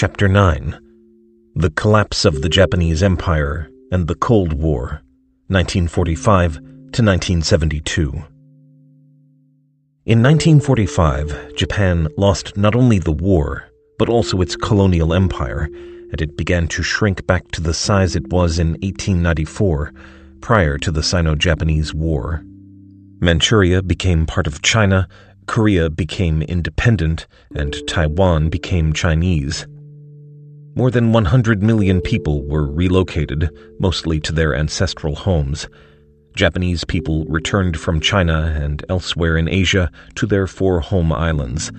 Chapter 9 The Collapse of the Japanese Empire and the Cold War, 1945 to 1972. In 1945, Japan lost not only the war, but also its colonial empire, and it began to shrink back to the size it was in 1894, prior to the Sino Japanese War. Manchuria became part of China, Korea became independent, and Taiwan became Chinese. More than 100 million people were relocated, mostly to their ancestral homes. Japanese people returned from China and elsewhere in Asia to their four home islands.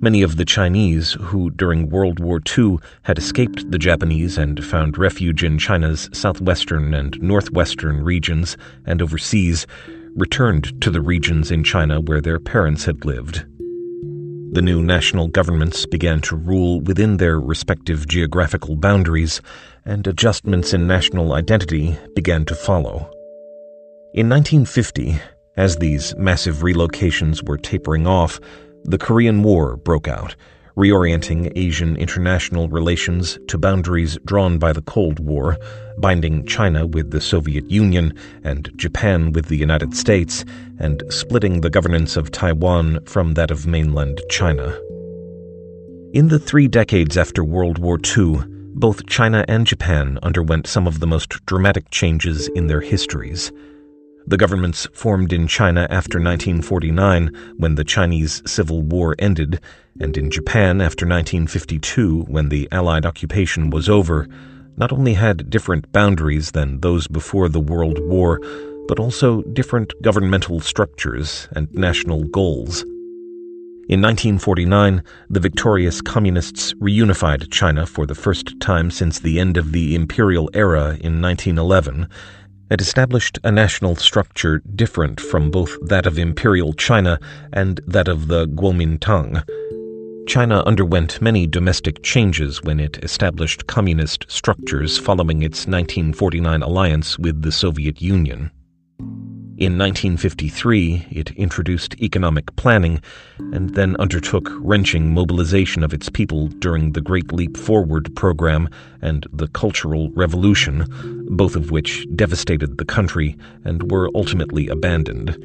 Many of the Chinese, who during World War II had escaped the Japanese and found refuge in China's southwestern and northwestern regions and overseas, returned to the regions in China where their parents had lived. The new national governments began to rule within their respective geographical boundaries, and adjustments in national identity began to follow. In 1950, as these massive relocations were tapering off, the Korean War broke out, reorienting Asian international relations to boundaries drawn by the Cold War, binding China with the Soviet Union and Japan with the United States, and splitting the governance of Taiwan from that of mainland China. In the three decades after World War II, both China and Japan underwent some of the most dramatic changes in their histories. The governments formed in China after 1949, when the Chinese Civil War ended, and in Japan after 1952, when the Allied occupation was over, not only had different boundaries than those before the World War, but also different governmental structures and national goals. In 1949, the victorious Communists reunified China for the first time since the end of the imperial era in 1911 and established a national structure different from both that of imperial China and that of the Kuomintang. China underwent many domestic changes when it established communist structures following its 1949 alliance with the Soviet Union. In 1953, it introduced economic planning and then undertook wrenching mobilization of its people during the Great Leap Forward program and the Cultural Revolution, both of which devastated the country and were ultimately abandoned.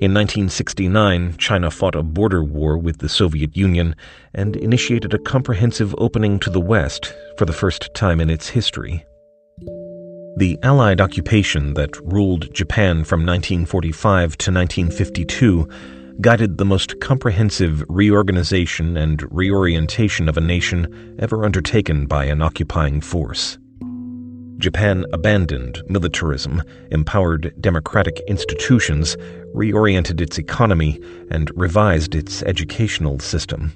In 1969, China fought a border war with the Soviet Union and initiated a comprehensive opening to the West for the first time in its history. The Allied occupation that ruled Japan from 1945 to 1952 guided the most comprehensive reorganization and reorientation of a nation ever undertaken by an occupying force. Japan abandoned militarism, empowered democratic institutions, reoriented its economy, and revised its educational system.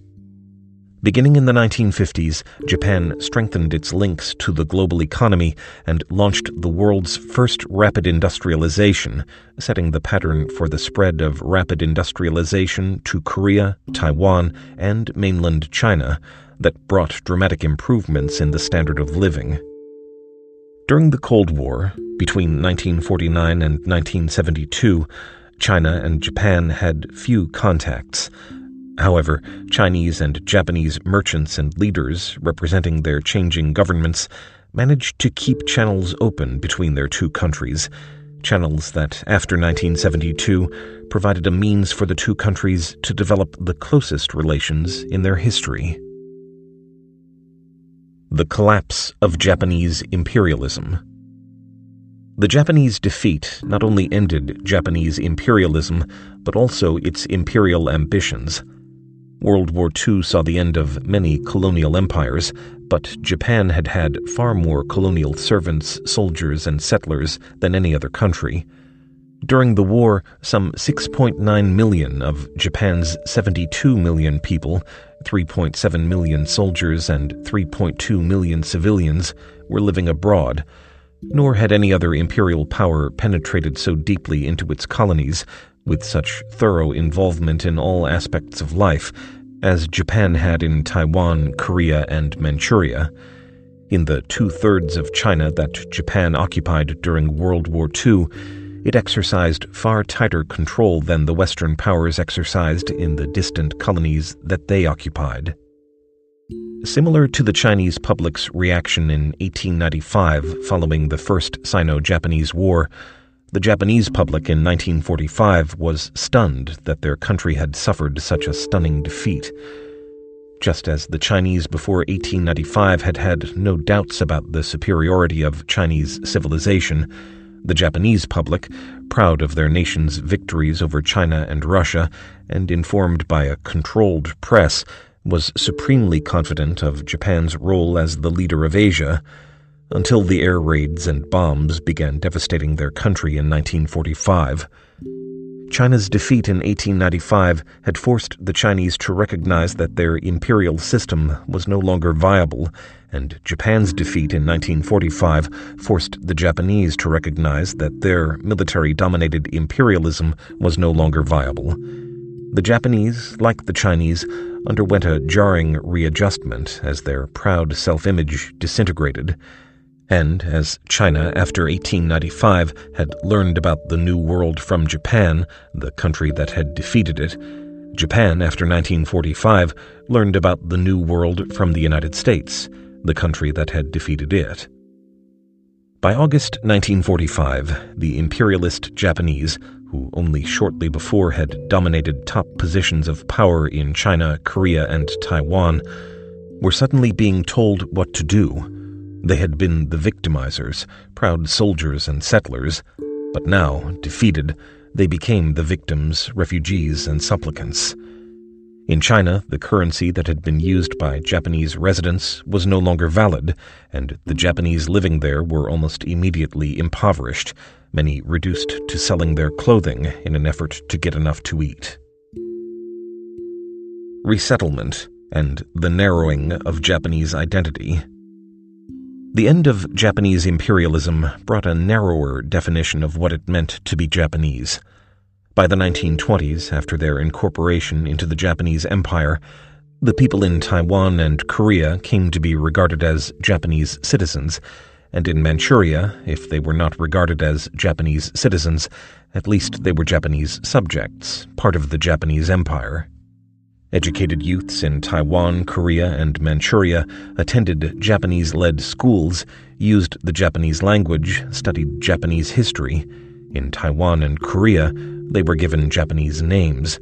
Beginning in the 1950s, Japan strengthened its links to the global economy and launched the world's first rapid industrialization, setting the pattern for the spread of rapid industrialization to Korea, Taiwan, and mainland China that brought dramatic improvements in the standard of living. During the Cold War, between 1949 and 1972, China and Japan had few contacts. However, Chinese and Japanese merchants and leaders representing their changing governments managed to keep channels open between their two countries, channels that, after 1972, provided a means for the two countries to develop the closest relations in their history. The Collapse of Japanese Imperialism The Japanese defeat not only ended Japanese imperialism, but also its imperial ambitions. World War II saw the end of many colonial empires, but Japan had had far more colonial servants, soldiers, and settlers than any other country. During the war, some 6.9 million of Japan's 72 million people, 3.7 million soldiers, and 3.2 million civilians were living abroad. Nor had any other imperial power penetrated so deeply into its colonies with such thorough involvement in all aspects of life as Japan had in Taiwan, Korea, and Manchuria. In the two thirds of China that Japan occupied during World War II, it exercised far tighter control than the Western powers exercised in the distant colonies that they occupied. Similar to the Chinese public's reaction in 1895 following the First Sino Japanese War, the Japanese public in 1945 was stunned that their country had suffered such a stunning defeat. Just as the Chinese before 1895 had had no doubts about the superiority of Chinese civilization, the Japanese public, proud of their nation's victories over China and Russia, and informed by a controlled press, was supremely confident of Japan's role as the leader of Asia until the air raids and bombs began devastating their country in 1945. China's defeat in 1895 had forced the Chinese to recognize that their imperial system was no longer viable, and Japan's defeat in 1945 forced the Japanese to recognize that their military dominated imperialism was no longer viable. The Japanese, like the Chinese, underwent a jarring readjustment as their proud self image disintegrated. And as China, after 1895, had learned about the New World from Japan, the country that had defeated it, Japan, after 1945, learned about the New World from the United States, the country that had defeated it. By August 1945, the imperialist Japanese, who only shortly before had dominated top positions of power in China, Korea, and Taiwan, were suddenly being told what to do they had been the victimizers, proud soldiers and settlers, but now, defeated, they became the victims, refugees, and supplicants. In China, the currency that had been used by Japanese residents was no longer valid, and the Japanese living there were almost immediately impoverished, many reduced to selling their clothing in an effort to get enough to eat. Resettlement and the narrowing of Japanese identity the end of Japanese imperialism brought a narrower definition of what it meant to be Japanese. By the 1920s, after their incorporation into the Japanese Empire, the people in Taiwan and Korea came to be regarded as Japanese citizens, and in Manchuria, if they were not regarded as Japanese citizens, at least they were Japanese subjects, part of the Japanese Empire. Educated youths in Taiwan, Korea, and Manchuria attended Japanese led schools, used the Japanese language, studied Japanese history. In Taiwan and Korea, they were given Japanese names.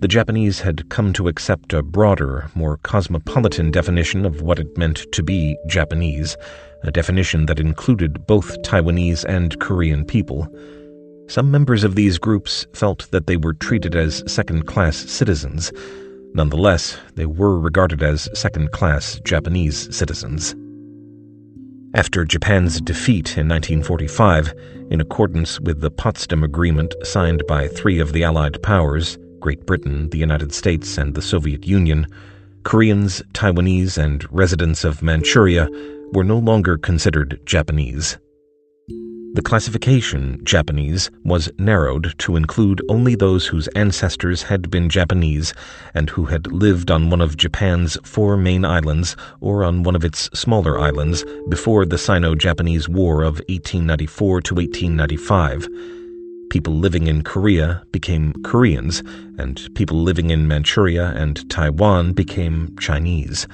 The Japanese had come to accept a broader, more cosmopolitan definition of what it meant to be Japanese, a definition that included both Taiwanese and Korean people. Some members of these groups felt that they were treated as second class citizens. Nonetheless, they were regarded as second class Japanese citizens. After Japan's defeat in 1945, in accordance with the Potsdam Agreement signed by three of the Allied powers Great Britain, the United States, and the Soviet Union Koreans, Taiwanese, and residents of Manchuria were no longer considered Japanese. The classification, Japanese, was narrowed to include only those whose ancestors had been Japanese and who had lived on one of Japan's four main islands or on one of its smaller islands before the Sino Japanese War of 1894 to 1895. People living in Korea became Koreans, and people living in Manchuria and Taiwan became Chinese.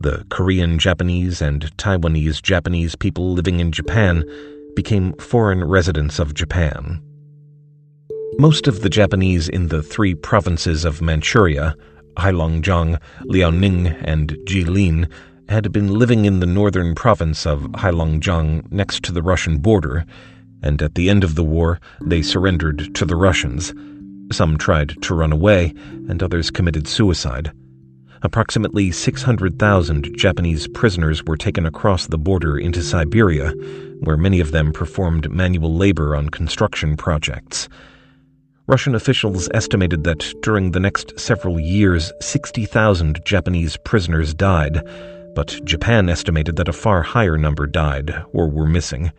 The Korean Japanese and Taiwanese Japanese people living in Japan became foreign residents of Japan. Most of the Japanese in the three provinces of Manchuria, Heilongjiang, Liaoning, and Jilin, had been living in the northern province of Heilongjiang next to the Russian border, and at the end of the war they surrendered to the Russians. Some tried to run away, and others committed suicide approximately 600,000 Japanese prisoners were taken across the border into Siberia, where many of them performed manual labor on construction projects. Russian officials estimated that during the next several years, 60,000 Japanese prisoners died, but Japan estimated that a far higher number died or were missing.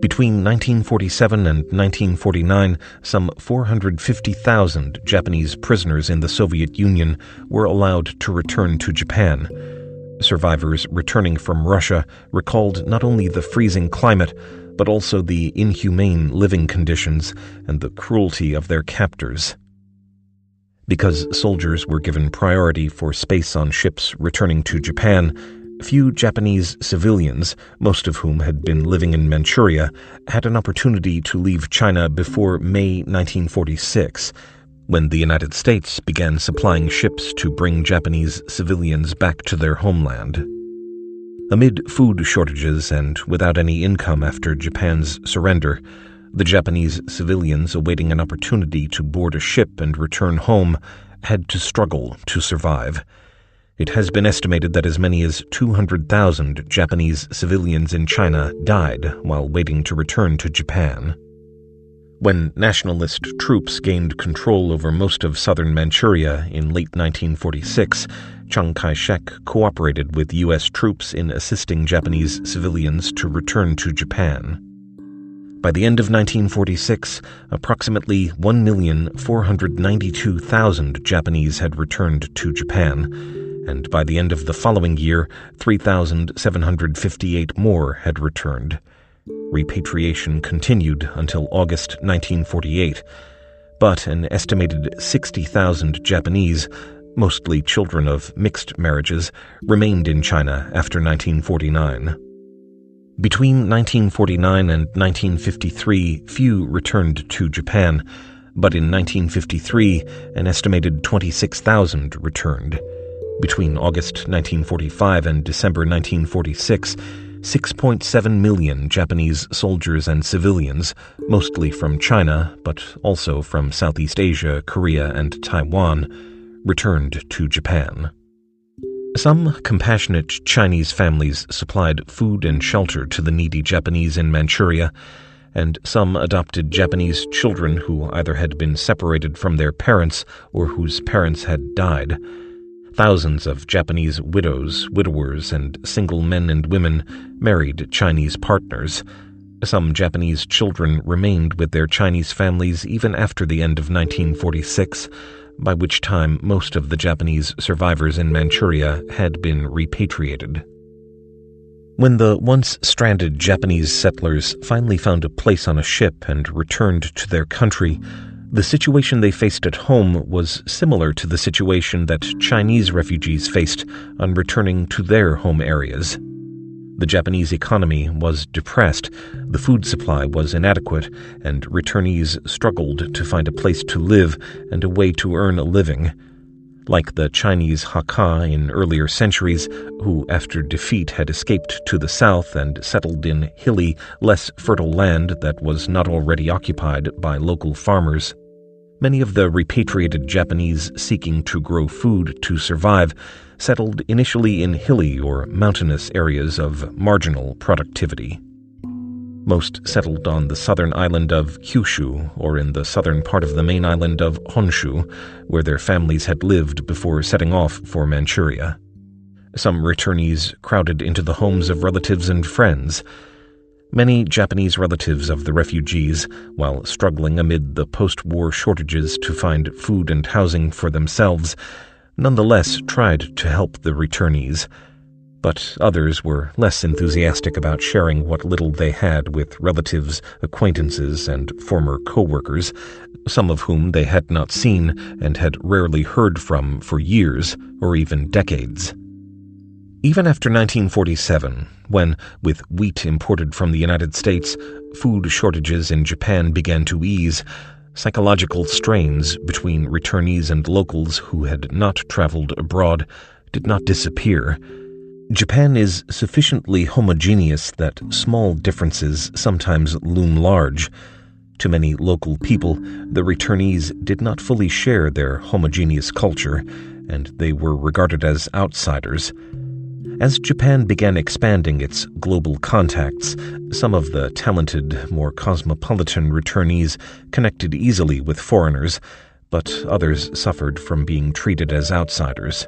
Between 1947 and 1949, some 450,000 Japanese prisoners in the Soviet Union were allowed to return to Japan. Survivors returning from Russia recalled not only the freezing climate, but also the inhumane living conditions and the cruelty of their captors. Because soldiers were given priority for space on ships returning to Japan, few Japanese civilians, most of whom had been living in Manchuria, had an opportunity to leave China before May 1946, when the United States began supplying ships to bring Japanese civilians back to their homeland. Amid food shortages and without any income after Japan's surrender, the Japanese civilians awaiting an opportunity to board a ship and return home had to struggle to survive. It has been estimated that as many as 200,000 Japanese civilians in China died while waiting to return to Japan. When nationalist troops gained control over most of southern Manchuria in late 1946, Chiang Kai shek cooperated with U.S. troops in assisting Japanese civilians to return to Japan. By the end of 1946, approximately 1,492,000 Japanese had returned to Japan and by the end of the following year, 3,758 more had returned. Repatriation continued until August 1948, but an estimated 60,000 Japanese, mostly children of mixed marriages, remained in China after 1949. Between 1949 and 1953, few returned to Japan, but in 1953, an estimated 26,000 returned. Between August 1945 and December 1946, 6.7 million Japanese soldiers and civilians, mostly from China, but also from Southeast Asia, Korea, and Taiwan, returned to Japan. Some compassionate Chinese families supplied food and shelter to the needy Japanese in Manchuria, and some adopted Japanese children who either had been separated from their parents or whose parents had died. Thousands of Japanese widows, widowers, and single men and women married Chinese partners. Some Japanese children remained with their Chinese families even after the end of 1946, by which time most of the Japanese survivors in Manchuria had been repatriated. When the once stranded Japanese settlers finally found a place on a ship and returned to their country, the situation they faced at home was similar to the situation that Chinese refugees faced on returning to their home areas. The Japanese economy was depressed, the food supply was inadequate, and returnees struggled to find a place to live and a way to earn a living. Like the Chinese Hakka in earlier centuries, who after defeat had escaped to the south and settled in hilly, less fertile land that was not already occupied by local farmers. Many of the repatriated Japanese seeking to grow food to survive settled initially in hilly or mountainous areas of marginal productivity. Most settled on the southern island of Kyushu or in the southern part of the main island of Honshu, where their families had lived before setting off for Manchuria. Some returnees crowded into the homes of relatives and friends, Many Japanese relatives of the refugees, while struggling amid the post war shortages to find food and housing for themselves, nonetheless tried to help the returnees. But others were less enthusiastic about sharing what little they had with relatives, acquaintances, and former co workers, some of whom they had not seen and had rarely heard from for years or even decades. Even after 1947, when, with wheat imported from the United States, food shortages in Japan began to ease, psychological strains between returnees and locals who had not traveled abroad did not disappear. Japan is sufficiently homogeneous that small differences sometimes loom large. To many local people, the returnees did not fully share their homogeneous culture, and they were regarded as outsiders. As Japan began expanding its global contacts, some of the talented, more cosmopolitan returnees connected easily with foreigners, but others suffered from being treated as outsiders.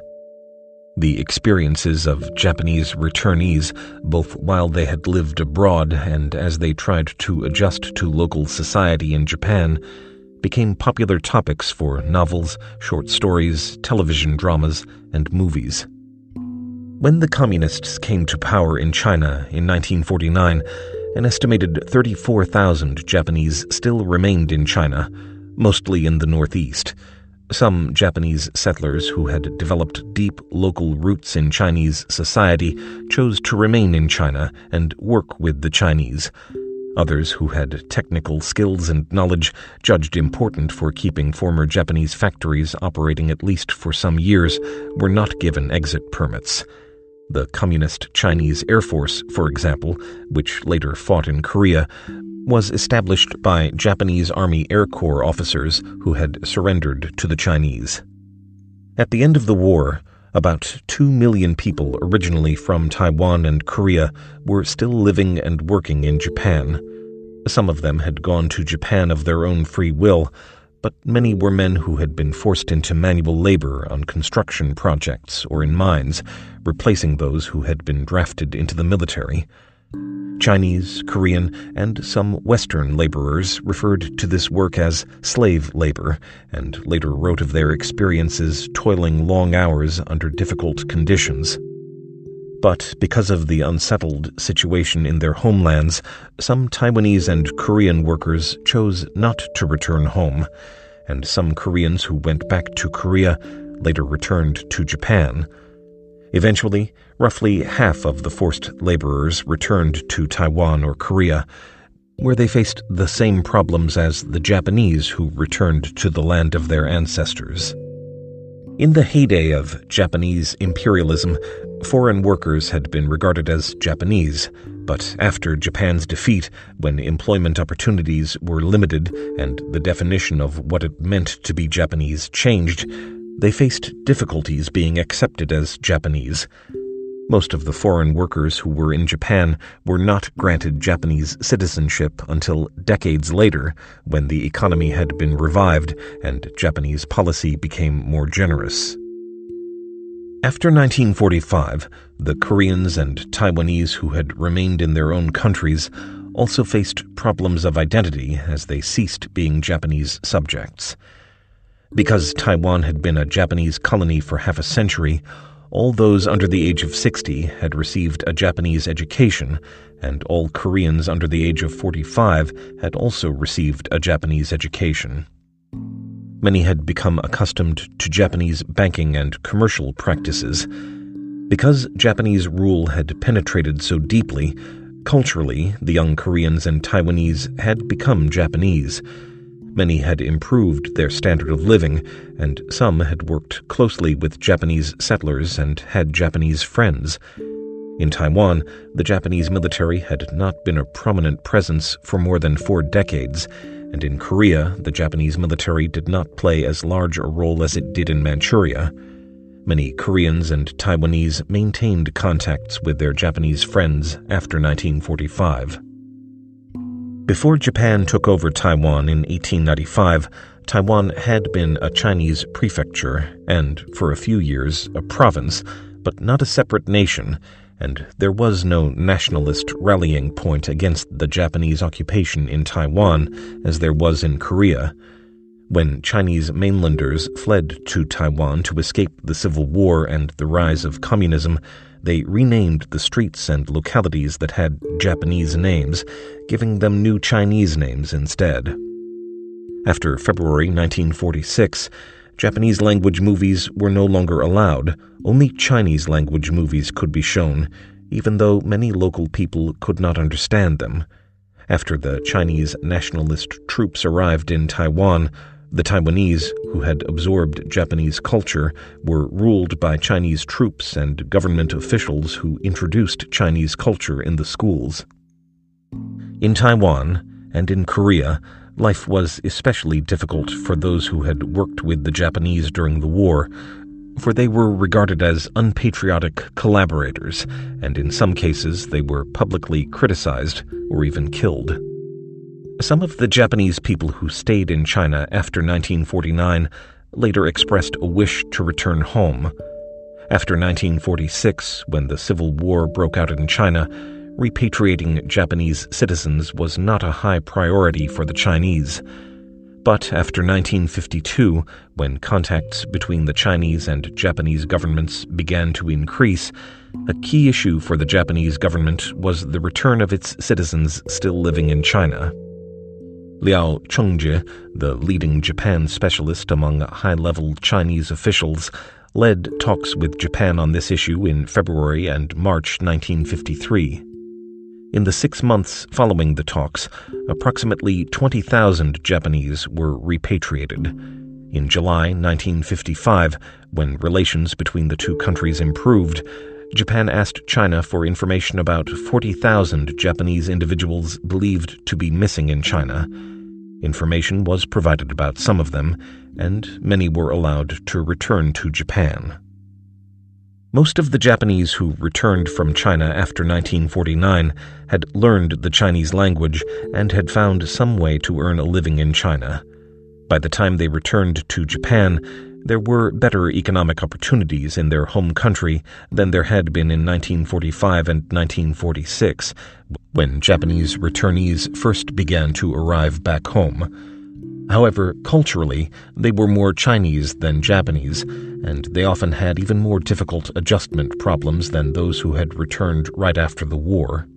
The experiences of Japanese returnees, both while they had lived abroad and as they tried to adjust to local society in Japan, became popular topics for novels, short stories, television dramas, and movies. When the Communists came to power in China in 1949, an estimated 34,000 Japanese still remained in China, mostly in the Northeast. Some Japanese settlers who had developed deep local roots in Chinese society chose to remain in China and work with the Chinese. Others who had technical skills and knowledge judged important for keeping former Japanese factories operating at least for some years were not given exit permits. The Communist Chinese Air Force, for example, which later fought in Korea, was established by Japanese Army Air Corps officers who had surrendered to the Chinese. At the end of the war, about 2 million people originally from Taiwan and Korea were still living and working in Japan. Some of them had gone to Japan of their own free will, but many were men who had been forced into manual labor on construction projects or in mines, replacing those who had been drafted into the military. Chinese, Korean, and some Western laborers referred to this work as slave labor, and later wrote of their experiences toiling long hours under difficult conditions. But because of the unsettled situation in their homelands, some Taiwanese and Korean workers chose not to return home, and some Koreans who went back to Korea later returned to Japan. Eventually, roughly half of the forced laborers returned to Taiwan or Korea, where they faced the same problems as the Japanese who returned to the land of their ancestors. In the heyday of Japanese imperialism, foreign workers had been regarded as Japanese, but after Japan's defeat, when employment opportunities were limited and the definition of what it meant to be Japanese changed, they faced difficulties being accepted as Japanese. Most of the foreign workers who were in Japan were not granted Japanese citizenship until decades later, when the economy had been revived and Japanese policy became more generous. After 1945, the Koreans and Taiwanese who had remained in their own countries also faced problems of identity as they ceased being Japanese subjects. Because Taiwan had been a Japanese colony for half a century, all those under the age of 60 had received a Japanese education, and all Koreans under the age of 45 had also received a Japanese education. Many had become accustomed to Japanese banking and commercial practices. Because Japanese rule had penetrated so deeply, culturally, the young Koreans and Taiwanese had become Japanese Many had improved their standard of living, and some had worked closely with Japanese settlers and had Japanese friends. In Taiwan, the Japanese military had not been a prominent presence for more than four decades, and in Korea, the Japanese military did not play as large a role as it did in Manchuria. Many Koreans and Taiwanese maintained contacts with their Japanese friends after 1945. Before Japan took over Taiwan in 1895, Taiwan had been a Chinese prefecture and, for a few years, a province, but not a separate nation, and there was no nationalist rallying point against the Japanese occupation in Taiwan as there was in Korea. When Chinese mainlanders fled to Taiwan to escape the Civil War and the rise of communism, they renamed the streets and localities that had Japanese names, giving them new Chinese names instead. After February 1946, Japanese language movies were no longer allowed. Only Chinese language movies could be shown, even though many local people could not understand them. After the Chinese nationalist troops arrived in Taiwan, the Taiwanese, who had absorbed Japanese culture, were ruled by Chinese troops and government officials who introduced Chinese culture in the schools. In Taiwan and in Korea, life was especially difficult for those who had worked with the Japanese during the war, for they were regarded as unpatriotic collaborators, and in some cases they were publicly criticized or even killed. Some of the Japanese people who stayed in China after 1949 later expressed a wish to return home. After 1946, when the Civil War broke out in China, repatriating Japanese citizens was not a high priority for the Chinese. But after 1952, when contacts between the Chinese and Japanese governments began to increase, a key issue for the Japanese government was the return of its citizens still living in China. Liao Chengzhi, the leading Japan specialist among high level Chinese officials, led talks with Japan on this issue in February and March 1953. In the six months following the talks, approximately 20,000 Japanese were repatriated. In July 1955, when relations between the two countries improved, Japan asked China for information about 40,000 Japanese individuals believed to be missing in China. Information was provided about some of them, and many were allowed to return to Japan. Most of the Japanese who returned from China after 1949 had learned the Chinese language and had found some way to earn a living in China. By the time they returned to Japan, there were better economic opportunities in their home country than there had been in 1945 and 1946, when Japanese returnees first began to arrive back home. However, culturally, they were more Chinese than Japanese, and they often had even more difficult adjustment problems than those who had returned right after the war.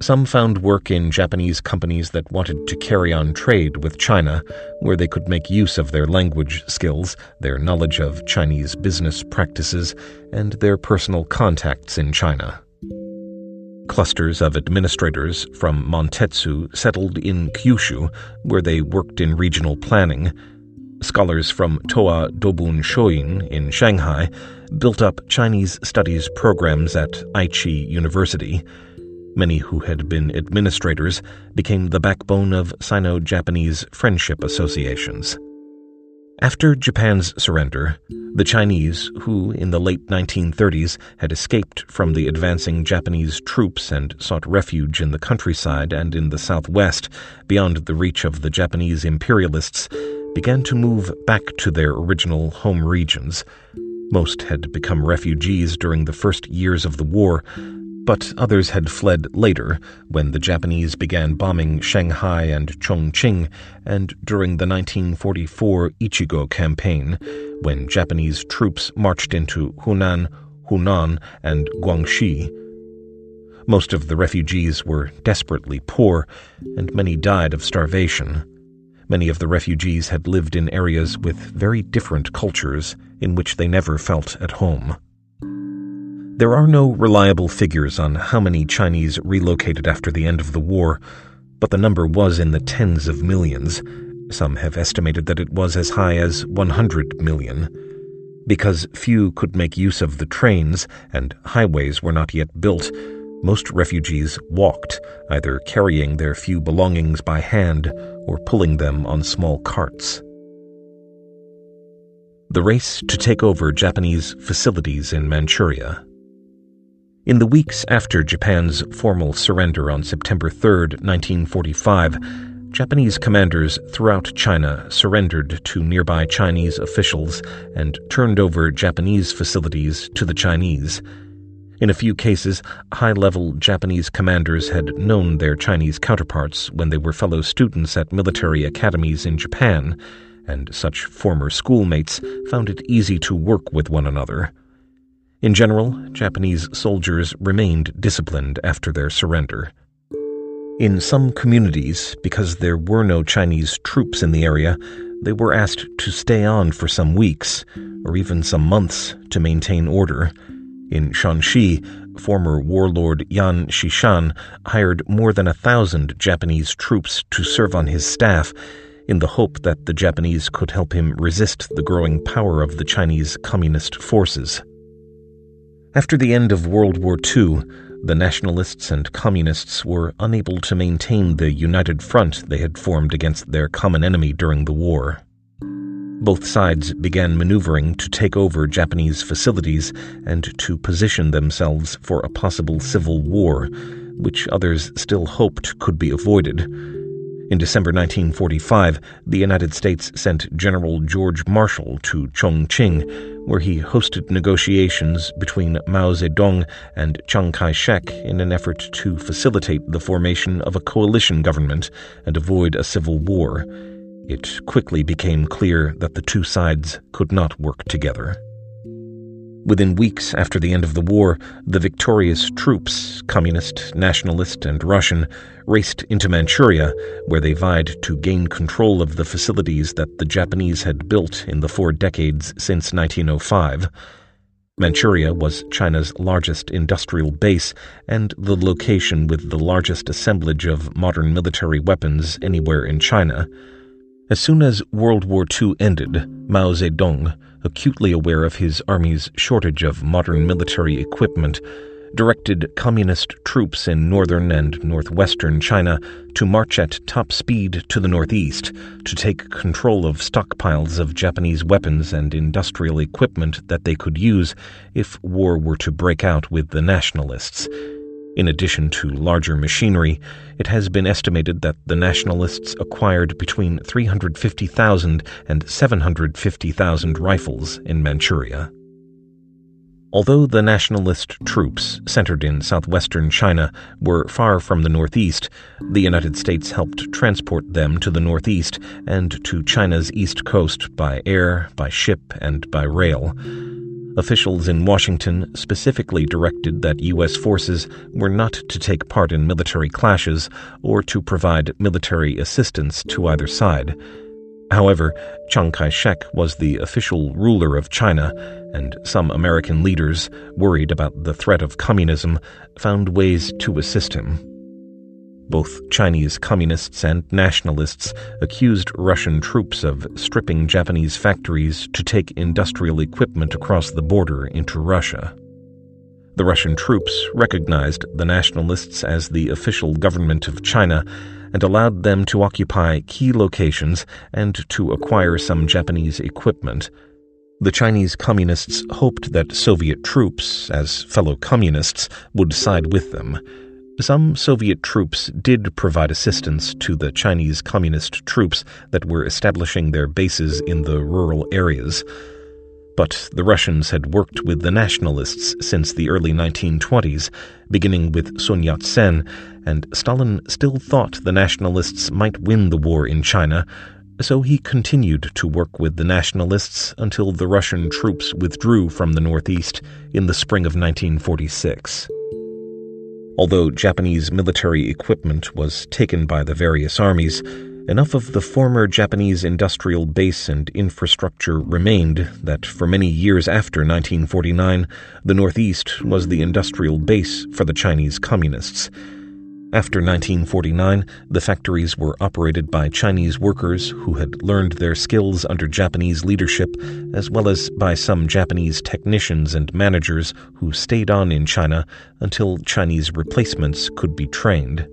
Some found work in Japanese companies that wanted to carry on trade with China, where they could make use of their language skills, their knowledge of Chinese business practices, and their personal contacts in China. Clusters of administrators from Mantetsu settled in Kyushu, where they worked in regional planning. Scholars from Toa Dobun Shoin in Shanghai built up Chinese studies programs at Aichi University. Many who had been administrators became the backbone of Sino Japanese friendship associations. After Japan's surrender, the Chinese, who in the late 1930s had escaped from the advancing Japanese troops and sought refuge in the countryside and in the southwest, beyond the reach of the Japanese imperialists, began to move back to their original home regions. Most had become refugees during the first years of the war, but others had fled later when the Japanese began bombing Shanghai and Chongqing and during the 1944 Ichigo campaign when Japanese troops marched into Henan, Hunan, and Guangxi. Most of the refugees were desperately poor, and many died of starvation. Many of the refugees had lived in areas with very different cultures in which they never felt at home. There are no reliable figures on how many Chinese relocated after the end of the war, but the number was in the tens of millions. Some have estimated that it was as high as 100 million. Because few could make use of the trains and highways were not yet built, most refugees walked, either carrying their few belongings by hand or pulling them on small carts. The race to take over Japanese facilities in Manchuria in the weeks after Japan's formal surrender on September 3, 1945, Japanese commanders throughout China surrendered to nearby Chinese officials and turned over Japanese facilities to the Chinese. In a few cases, high level Japanese commanders had known their Chinese counterparts when they were fellow students at military academies in Japan, and such former schoolmates found it easy to work with one another. In general, Japanese soldiers remained disciplined after their surrender. In some communities, because there were no Chinese troops in the area, they were asked to stay on for some weeks, or even some months, to maintain order. In Shanxi, former warlord Yan Xishan hired more than a thousand Japanese troops to serve on his staff in the hope that the Japanese could help him resist the growing power of the Chinese Communist forces. After the end of World War II, the nationalists and communists were unable to maintain the united front they had formed against their common enemy during the war. Both sides began maneuvering to take over Japanese facilities and to position themselves for a possible civil war, which others still hoped could be avoided. In December 1945, the United States sent General George Marshall to Chongqing where he hosted negotiations between Mao Zedong and Chiang Kai shek in an effort to facilitate the formation of a coalition government and avoid a civil war. It quickly became clear that the two sides could not work together. Within weeks after the end of the war, the victorious troops, communist, nationalist, and Russian, raced into Manchuria, where they vied to gain control of the facilities that the Japanese had built in the four decades since 1905. Manchuria was China's largest industrial base and the location with the largest assemblage of modern military weapons anywhere in China. As soon as World War II ended, Mao Zedong, acutely aware of his army's shortage of modern military equipment, directed communist troops in northern and northwestern China to march at top speed to the northeast to take control of stockpiles of Japanese weapons and industrial equipment that they could use if war were to break out with the nationalists. In addition to larger machinery, it has been estimated that the nationalists acquired between 350,000 and 750,000 rifles in Manchuria. Although the nationalist troops centered in southwestern China were far from the northeast, the United States helped transport them to the northeast and to China's east coast by air, by ship, and by rail. Officials in Washington specifically directed that U.S. forces were not to take part in military clashes or to provide military assistance to either side. However, Chiang Kai shek was the official ruler of China, and some American leaders, worried about the threat of communism, found ways to assist him. Both Chinese communists and nationalists accused Russian troops of stripping Japanese factories to take industrial equipment across the border into Russia. The Russian troops recognized the nationalists as the official government of China and allowed them to occupy key locations and to acquire some Japanese equipment. The Chinese communists hoped that Soviet troops, as fellow communists, would side with them. Some Soviet troops did provide assistance to the Chinese communist troops that were establishing their bases in the rural areas. But the Russians had worked with the nationalists since the early 1920s, beginning with Sun Yat sen, and Stalin still thought the nationalists might win the war in China, so he continued to work with the nationalists until the Russian troops withdrew from the northeast in the spring of 1946. Although Japanese military equipment was taken by the various armies, enough of the former Japanese industrial base and infrastructure remained that for many years after 1949, the Northeast was the industrial base for the Chinese Communists. After 1949, the factories were operated by Chinese workers who had learned their skills under Japanese leadership, as well as by some Japanese technicians and managers who stayed on in China until Chinese replacements could be trained.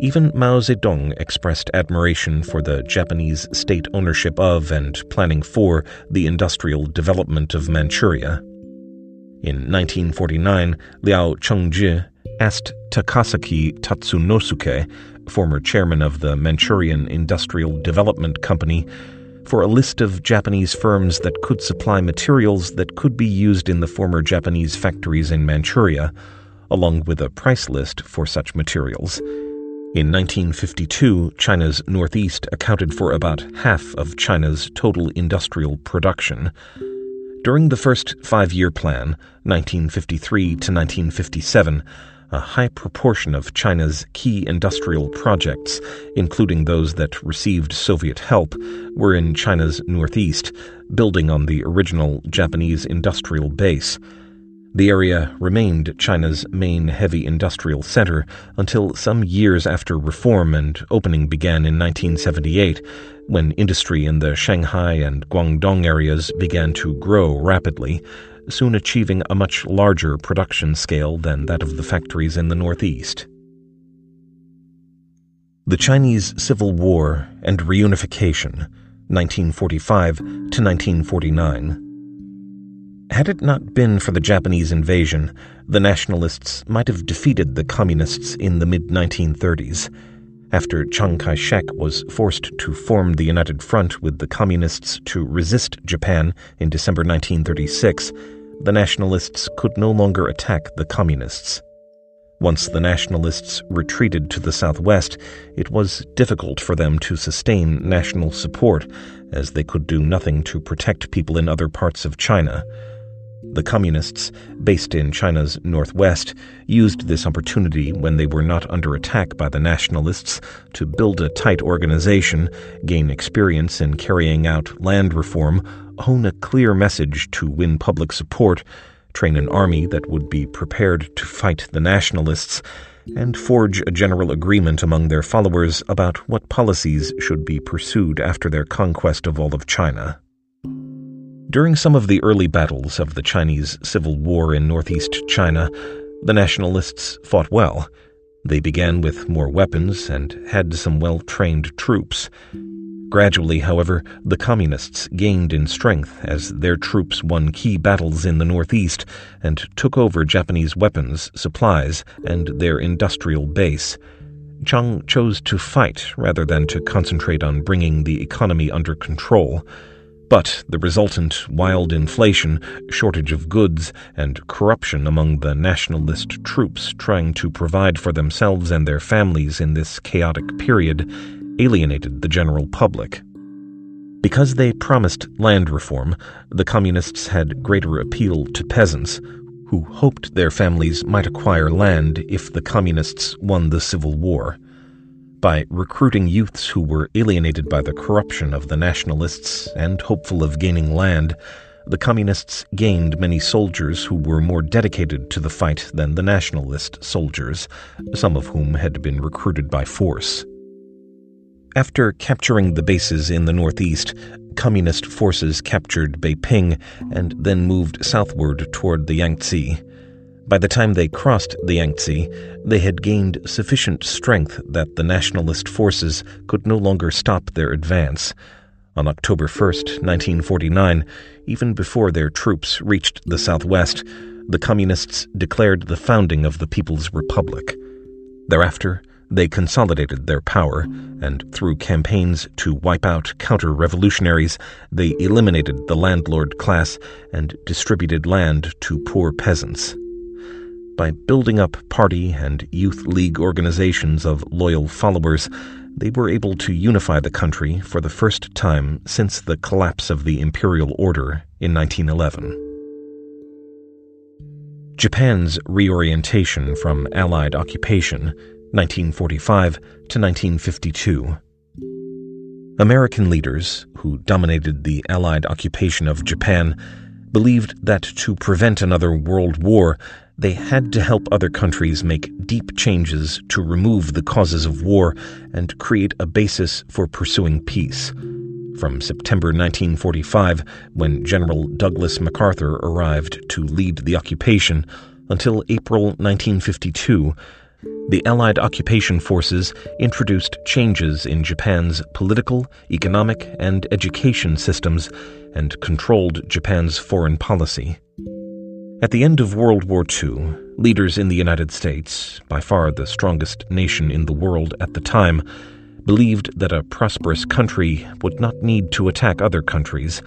Even Mao Zedong expressed admiration for the Japanese state ownership of and planning for the industrial development of Manchuria. In 1949, Liao Chengzhi asked Takasaki Tatsunosuke, former chairman of the Manchurian Industrial Development Company, for a list of Japanese firms that could supply materials that could be used in the former Japanese factories in Manchuria, along with a price list for such materials. In 1952, China's northeast accounted for about half of China's total industrial production. During the first five year plan, 1953 to 1957, a high proportion of China's key industrial projects, including those that received Soviet help, were in China's northeast, building on the original Japanese industrial base. The area remained China's main heavy industrial center until some years after reform and opening began in 1978, when industry in the Shanghai and Guangdong areas began to grow rapidly, soon achieving a much larger production scale than that of the factories in the Northeast. The Chinese Civil War and Reunification, 1945 to 1949. Had it not been for the Japanese invasion, the nationalists might have defeated the communists in the mid 1930s. After Chiang Kai shek was forced to form the United Front with the communists to resist Japan in December 1936, the nationalists could no longer attack the communists. Once the nationalists retreated to the southwest, it was difficult for them to sustain national support, as they could do nothing to protect people in other parts of China. The Communists, based in China's northwest, used this opportunity when they were not under attack by the Nationalists to build a tight organization, gain experience in carrying out land reform, hone a clear message to win public support, train an army that would be prepared to fight the Nationalists, and forge a general agreement among their followers about what policies should be pursued after their conquest of all of China. During some of the early battles of the Chinese Civil War in northeast China, the Nationalists fought well. They began with more weapons and had some well trained troops. Gradually, however, the Communists gained in strength as their troops won key battles in the northeast and took over Japanese weapons, supplies, and their industrial base. Chiang chose to fight rather than to concentrate on bringing the economy under control. But the resultant wild inflation, shortage of goods, and corruption among the nationalist troops trying to provide for themselves and their families in this chaotic period alienated the general public. Because they promised land reform, the Communists had greater appeal to peasants, who hoped their families might acquire land if the Communists won the Civil War by recruiting youths who were alienated by the corruption of the nationalists and hopeful of gaining land, the communists gained many soldiers who were more dedicated to the fight than the nationalist soldiers, some of whom had been recruited by force. After capturing the bases in the northeast, communist forces captured Beiping and then moved southward toward the Yangtze. By the time they crossed the Yangtze, they had gained sufficient strength that the nationalist forces could no longer stop their advance. On October 1, 1949, even before their troops reached the southwest, the Communists declared the founding of the People's Republic. Thereafter, they consolidated their power, and through campaigns to wipe out counter revolutionaries, they eliminated the landlord class and distributed land to poor peasants by building up party and youth league organizations of loyal followers, they were able to unify the country for the first time since the collapse of the imperial order in 1911. Japan's reorientation from Allied occupation, 1945 to 1952. American leaders, who dominated the Allied occupation of Japan, believed that to prevent another world war, they had to help other countries make deep changes to remove the causes of war and create a basis for pursuing peace. From September 1945, when General Douglas MacArthur arrived to lead the occupation, until April 1952, the Allied occupation forces introduced changes in Japan's political, economic, and education systems and controlled Japan's foreign policy. At the end of World War II, leaders in the United States, by far the strongest nation in the world at the time, believed that a prosperous country would not need to attack other countries.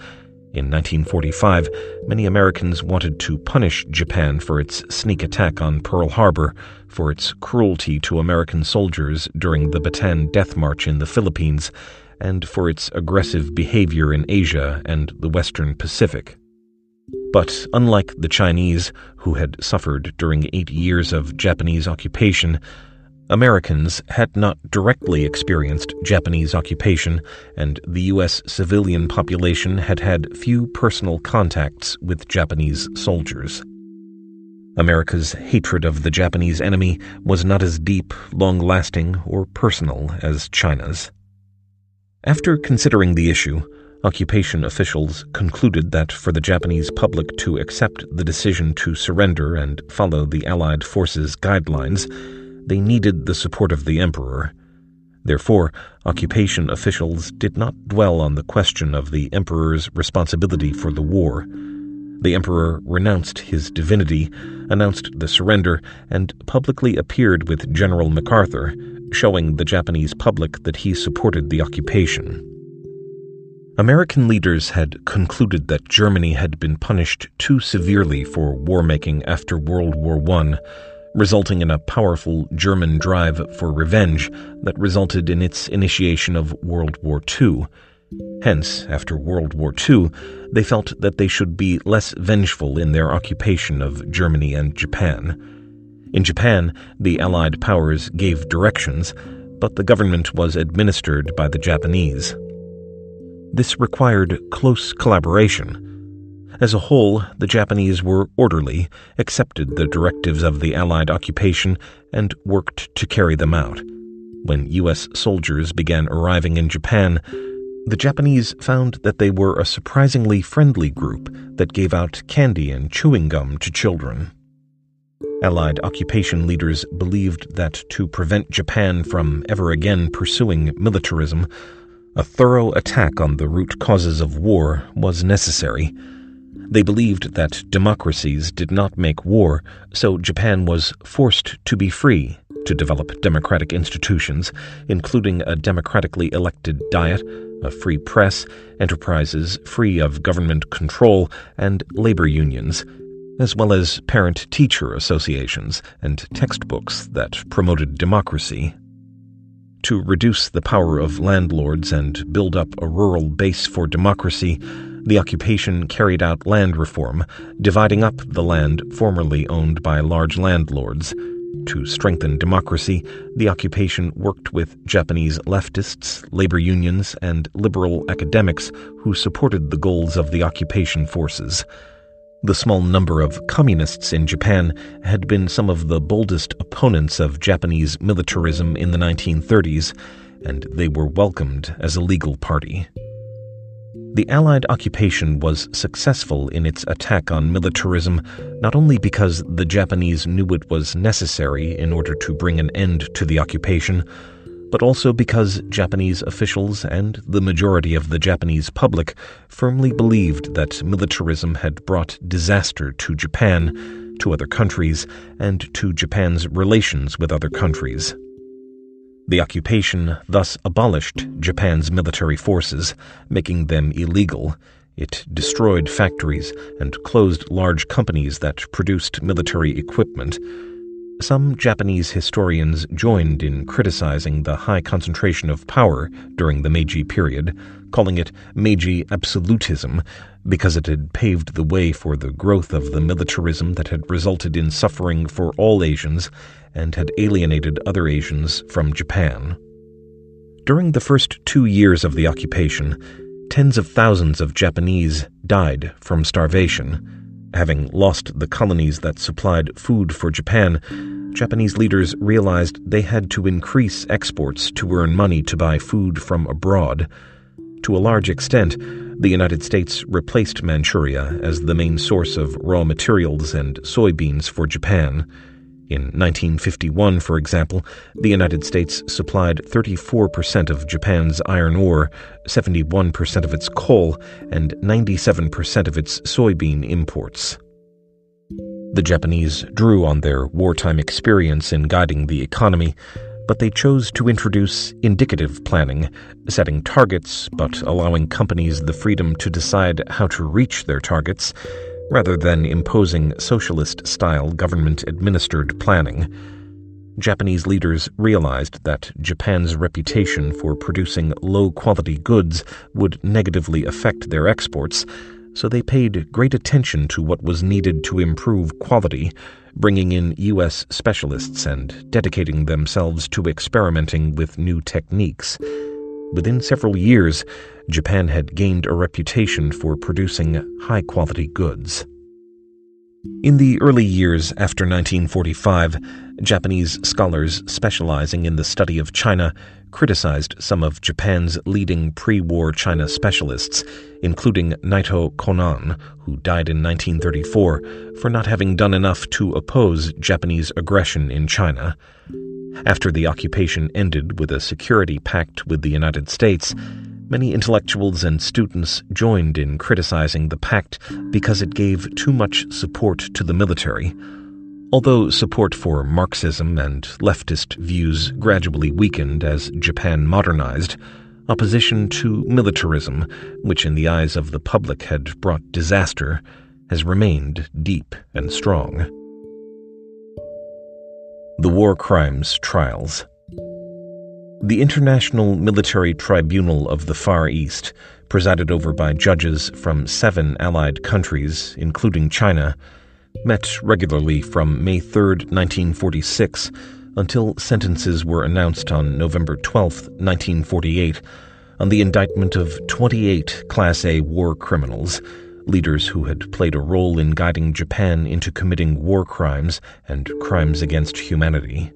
In 1945, many Americans wanted to punish Japan for its sneak attack on Pearl Harbor, for its cruelty to American soldiers during the Bataan Death March in the Philippines, and for its aggressive behavior in Asia and the Western Pacific. But unlike the Chinese, who had suffered during eight years of Japanese occupation, Americans had not directly experienced Japanese occupation, and the U.S. civilian population had had few personal contacts with Japanese soldiers. America's hatred of the Japanese enemy was not as deep, long lasting, or personal as China's. After considering the issue, Occupation officials concluded that for the Japanese public to accept the decision to surrender and follow the Allied forces' guidelines, they needed the support of the Emperor. Therefore, occupation officials did not dwell on the question of the Emperor's responsibility for the war. The Emperor renounced his divinity, announced the surrender, and publicly appeared with General MacArthur, showing the Japanese public that he supported the occupation. American leaders had concluded that Germany had been punished too severely for war making after World War I, resulting in a powerful German drive for revenge that resulted in its initiation of World War II. Hence, after World War II, they felt that they should be less vengeful in their occupation of Germany and Japan. In Japan, the Allied powers gave directions, but the government was administered by the Japanese. This required close collaboration. As a whole, the Japanese were orderly, accepted the directives of the Allied occupation, and worked to carry them out. When U.S. soldiers began arriving in Japan, the Japanese found that they were a surprisingly friendly group that gave out candy and chewing gum to children. Allied occupation leaders believed that to prevent Japan from ever again pursuing militarism, a thorough attack on the root causes of war was necessary. They believed that democracies did not make war, so Japan was forced to be free to develop democratic institutions, including a democratically elected diet, a free press, enterprises free of government control, and labor unions, as well as parent teacher associations and textbooks that promoted democracy. To reduce the power of landlords and build up a rural base for democracy, the occupation carried out land reform, dividing up the land formerly owned by large landlords to strengthen democracy, the occupation worked with Japanese leftists, labor unions, and liberal academics who supported the goals of the occupation forces. The small number of communists in Japan had been some of the boldest opponents of Japanese militarism in the 1930s, and they were welcomed as a legal party. The Allied occupation was successful in its attack on militarism not only because the Japanese knew it was necessary in order to bring an end to the occupation, but also because Japanese officials and the majority of the Japanese public firmly believed that militarism had brought disaster to Japan, to other countries, and to Japan's relations with other countries. The occupation thus abolished Japan's military forces, making them illegal. It destroyed factories and closed large companies that produced military equipment. Some Japanese historians joined in criticizing the high concentration of power during the Meiji period, calling it Meiji absolutism because it had paved the way for the growth of the militarism that had resulted in suffering for all Asians and had alienated other Asians from Japan. During the first two years of the occupation, tens of thousands of Japanese died from starvation. Having lost the colonies that supplied food for Japan, Japanese leaders realized they had to increase exports to earn money to buy food from abroad. To a large extent, the United States replaced Manchuria as the main source of raw materials and soybeans for Japan. In 1951, for example, the United States supplied 34% of Japan's iron ore, 71% of its coal, and 97% of its soybean imports. The Japanese drew on their wartime experience in guiding the economy, but they chose to introduce indicative planning, setting targets but allowing companies the freedom to decide how to reach their targets rather than imposing socialist style government administered planning. Japanese leaders realized that Japan's reputation for producing low quality goods would negatively affect their exports, so they paid great attention to what was needed to improve quality, bringing in U.S. specialists and dedicating themselves to experimenting with new techniques. Within several years, Japan had gained a reputation for producing high quality goods. In the early years after 1945, Japanese scholars specializing in the study of China criticized some of Japan's leading pre war China specialists, including Naito Konan, who died in 1934, for not having done enough to oppose Japanese aggression in China. After the occupation ended with a security pact with the United States, many intellectuals and students joined in criticizing the pact because it gave too much support to the military. Although support for Marxism and leftist views gradually weakened as Japan modernized, opposition to militarism, which in the eyes of the public had brought disaster, has remained deep and strong. The War Crimes Trials. The International Military Tribunal of the Far East, presided over by judges from seven Allied countries, including China, met regularly from May 3, 1946, until sentences were announced on November 12, 1948, on the indictment of 28 Class A war criminals, leaders who had played a role in guiding Japan into committing war crimes and crimes against humanity.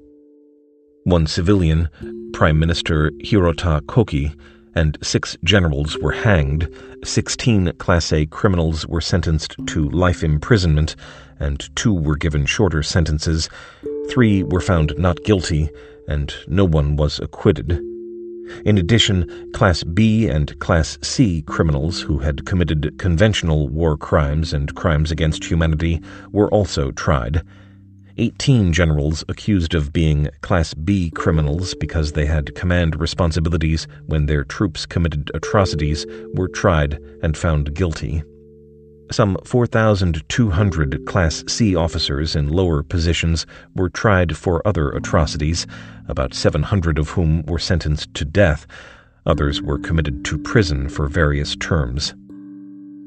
One civilian, Prime Minister Hirota Koki, and six generals were hanged, 16 Class A criminals were sentenced to life imprisonment, and two were given shorter sentences, three were found not guilty, and no one was acquitted. In addition, Class B and Class C criminals who had committed conventional war crimes and crimes against humanity were also tried. 18 generals accused of being Class B criminals because they had command responsibilities when their troops committed atrocities were tried and found guilty. Some 4,200 Class C officers in lower positions were tried for other atrocities, about 700 of whom were sentenced to death. Others were committed to prison for various terms.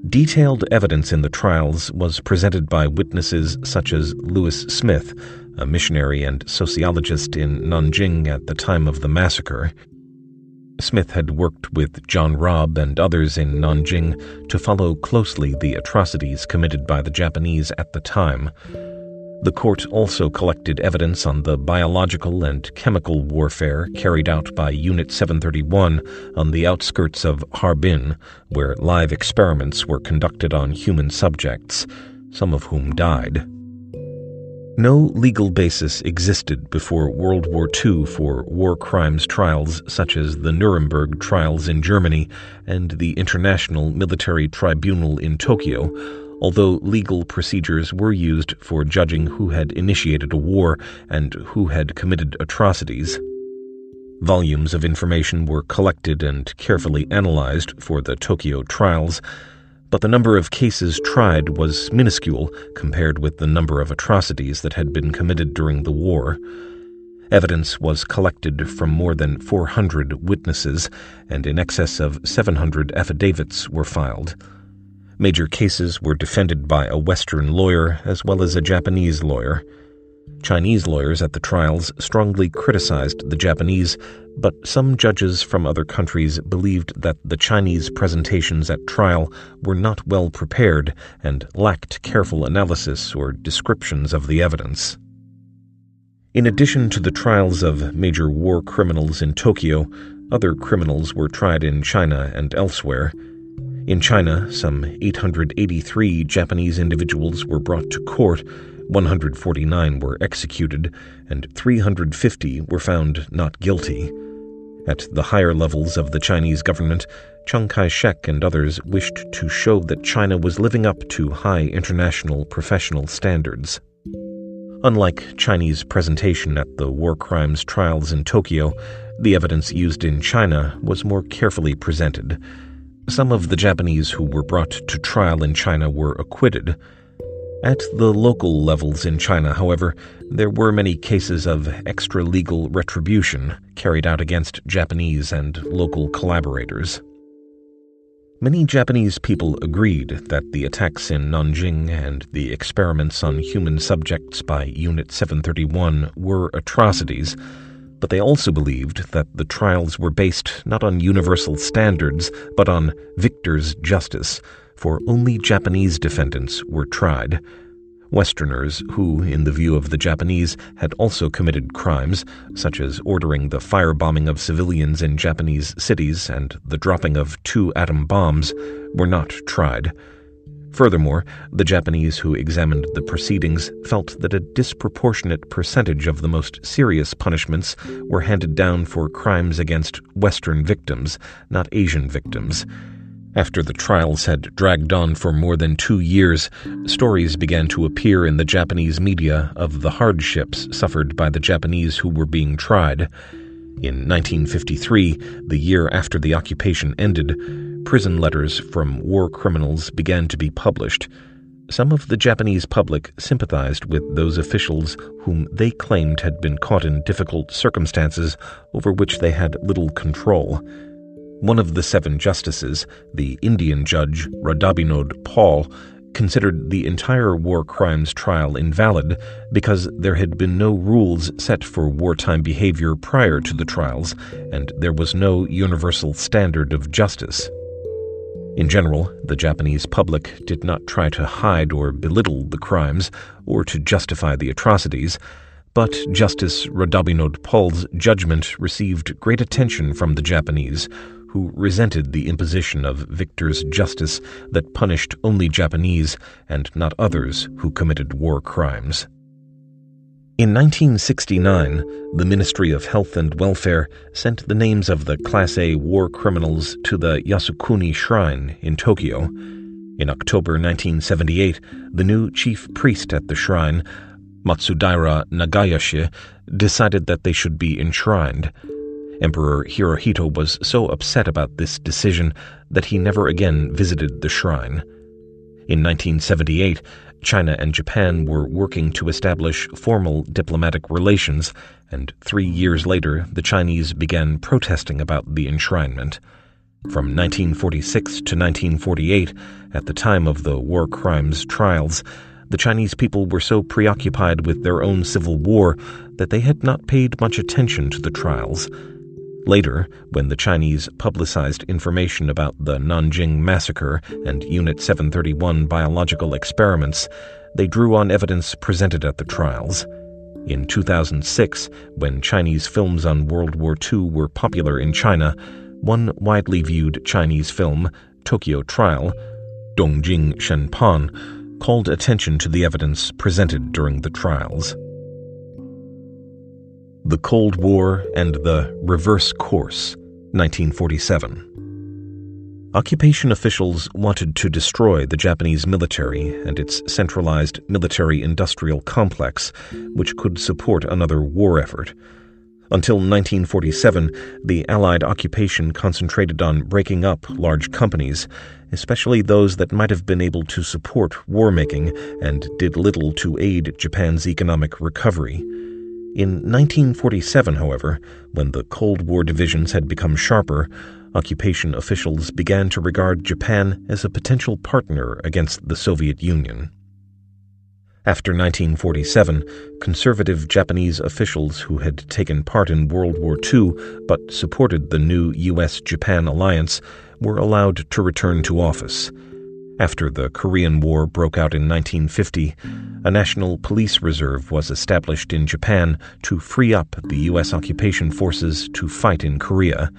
Detailed evidence in the trials was presented by witnesses such as Lewis Smythe, a missionary and sociologist in Nanjing at the time of the massacre. Smythe had worked with John Rabe and others in Nanjing to follow closely the atrocities committed by the Japanese at the time. The court also collected evidence on the biological and chemical warfare carried out by Unit 731 on the outskirts of Harbin, where live experiments were conducted on human subjects, some of whom died. No legal basis existed before World War II for war crimes trials such as the Nuremberg trials in Germany and the International Military Tribunal in Tokyo, although legal procedures were used for judging who had initiated a war and who had committed atrocities. Volumes of information were collected and carefully analyzed for the Tokyo trials, but the number of cases tried was minuscule compared with the number of atrocities that had been committed during the war. Evidence was collected from more than 400 witnesses, and in excess of 700 affidavits were filed. Major cases were defended by a Western lawyer as well as a Japanese lawyer. Chinese lawyers at the trials strongly criticized the Japanese, but some judges from other countries believed that the Chinese presentations at trial were not well prepared and lacked careful analysis or descriptions of the evidence. In addition to the trials of major war criminals in Tokyo, other criminals were tried in China and elsewhere. In China, some 883 Japanese individuals were brought to court, 149 were executed, and 350 were found not guilty. At the higher levels of the Chinese government, Chiang Kai shek and others wished to show that China was living up to high international professional standards. Unlike Chinese presentation at the war crimes trials in Tokyo, the evidence used in China was more carefully presented some of the Japanese who were brought to trial in China were acquitted. At the local levels in China, however, there were many cases of extra legal retribution carried out against Japanese and local collaborators. Many Japanese people agreed that the attacks in Nanjing and the experiments on human subjects by Unit 731 were atrocities but they also believed that the trials were based not on universal standards, but on victor's justice, for only Japanese defendants were tried. Westerners who, in the view of the Japanese, had also committed crimes, such as ordering the firebombing of civilians in Japanese cities and the dropping of two atom bombs, were not tried. Furthermore, the Japanese who examined the proceedings felt that a disproportionate percentage of the most serious punishments were handed down for crimes against Western victims, not Asian victims. After the trials had dragged on for more than two years, stories began to appear in the Japanese media of the hardships suffered by the Japanese who were being tried. In 1953, the year after the occupation ended, prison letters from war criminals began to be published. some of the Japanese public sympathized with those officials whom they claimed had been caught in difficult circumstances over which they had little control. One of the seven justices, the Indian judge Radhabinod Pal, considered the entire war crimes trial invalid because there had been no rules set for wartime behavior prior to the trials, and there was no universal standard of justice. In general, the Japanese public did not try to hide or belittle the crimes or to justify the atrocities, but Justice Radhabinod Pal's judgment received great attention from the Japanese, who resented the imposition of Victor's justice that punished only Japanese and not others who committed war crimes. In 1969, the Ministry of Health and Welfare sent the names of the Class A war criminals to the Yasukuni Shrine in Tokyo. In October 1978, the new chief priest at the shrine, Matsudaira Nagayoshi, decided that they should be enshrined. Emperor Hirohito was so upset about this decision that he never again visited the shrine. In 1978, China and Japan were working to establish formal diplomatic relations, and three years later the Chinese began protesting about the enshrinement. From 1946 to 1948, at the time of the war crimes trials, the Chinese people were so preoccupied with their own civil war that they had not paid much attention to the trials. Later, when the Chinese publicized information about the Nanjing massacre and Unit 731 biological experiments, they drew on evidence presented at the trials. In 2006, when Chinese films on World War II were popular in China, one widely viewed Chinese film, Tokyo Trial, Dongjing Shenpan, called attention to the evidence presented during the trials. The Cold War and the Reverse Course, 1947. Occupation officials wanted to destroy the Japanese military and its centralized military industrial complex, which could support another war effort. Until 1947, the Allied occupation concentrated on breaking up large companies, especially those that might have been able to support war making and did little to aid Japan's economic recovery. In 1947, however, when the Cold War divisions had become sharper, occupation officials began to regard Japan as a potential partner against the Soviet Union. After 1947, conservative Japanese officials who had taken part in World War II but supported the new U.S. Japan alliance were allowed to return to office. After the Korean War broke out in 1950, a national police reserve was established in Japan to free up the U.S. occupation forces to fight in Korea.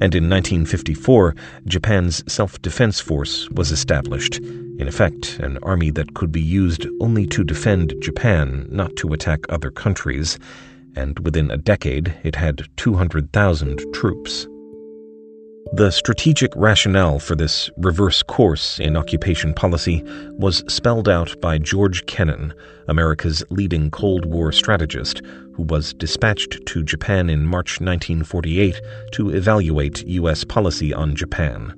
And in 1954, Japan's Self Defense Force was established, in effect, an army that could be used only to defend Japan, not to attack other countries. And within a decade, it had 200,000 troops. The strategic rationale for this reverse course in occupation policy was spelled out by George Kennan, America's leading Cold War strategist, who was dispatched to Japan in March 1948 to evaluate U.S. policy on Japan.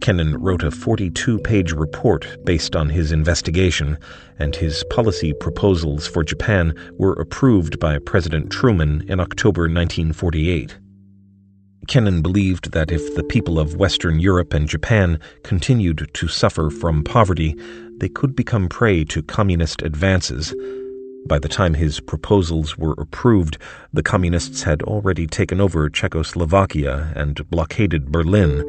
Kennan wrote a 42 page report based on his investigation, and his policy proposals for Japan were approved by President Truman in October 1948. Kennan believed that if the people of Western Europe and Japan continued to suffer from poverty, they could become prey to communist advances. By the time his proposals were approved, the communists had already taken over Czechoslovakia and blockaded Berlin,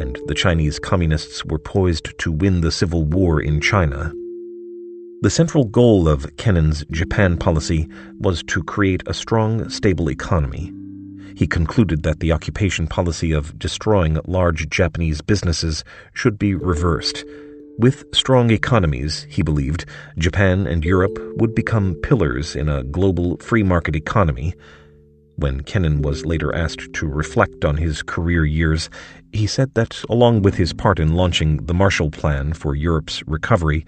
and the Chinese communists were poised to win the civil war in China. The central goal of Kennan's Japan policy was to create a strong, stable economy. He concluded that the occupation policy of destroying large Japanese businesses should be reversed. With strong economies, he believed, Japan and Europe would become pillars in a global free market economy. When Kennan was later asked to reflect on his career years, he said that, along with his part in launching the Marshall Plan for Europe's recovery,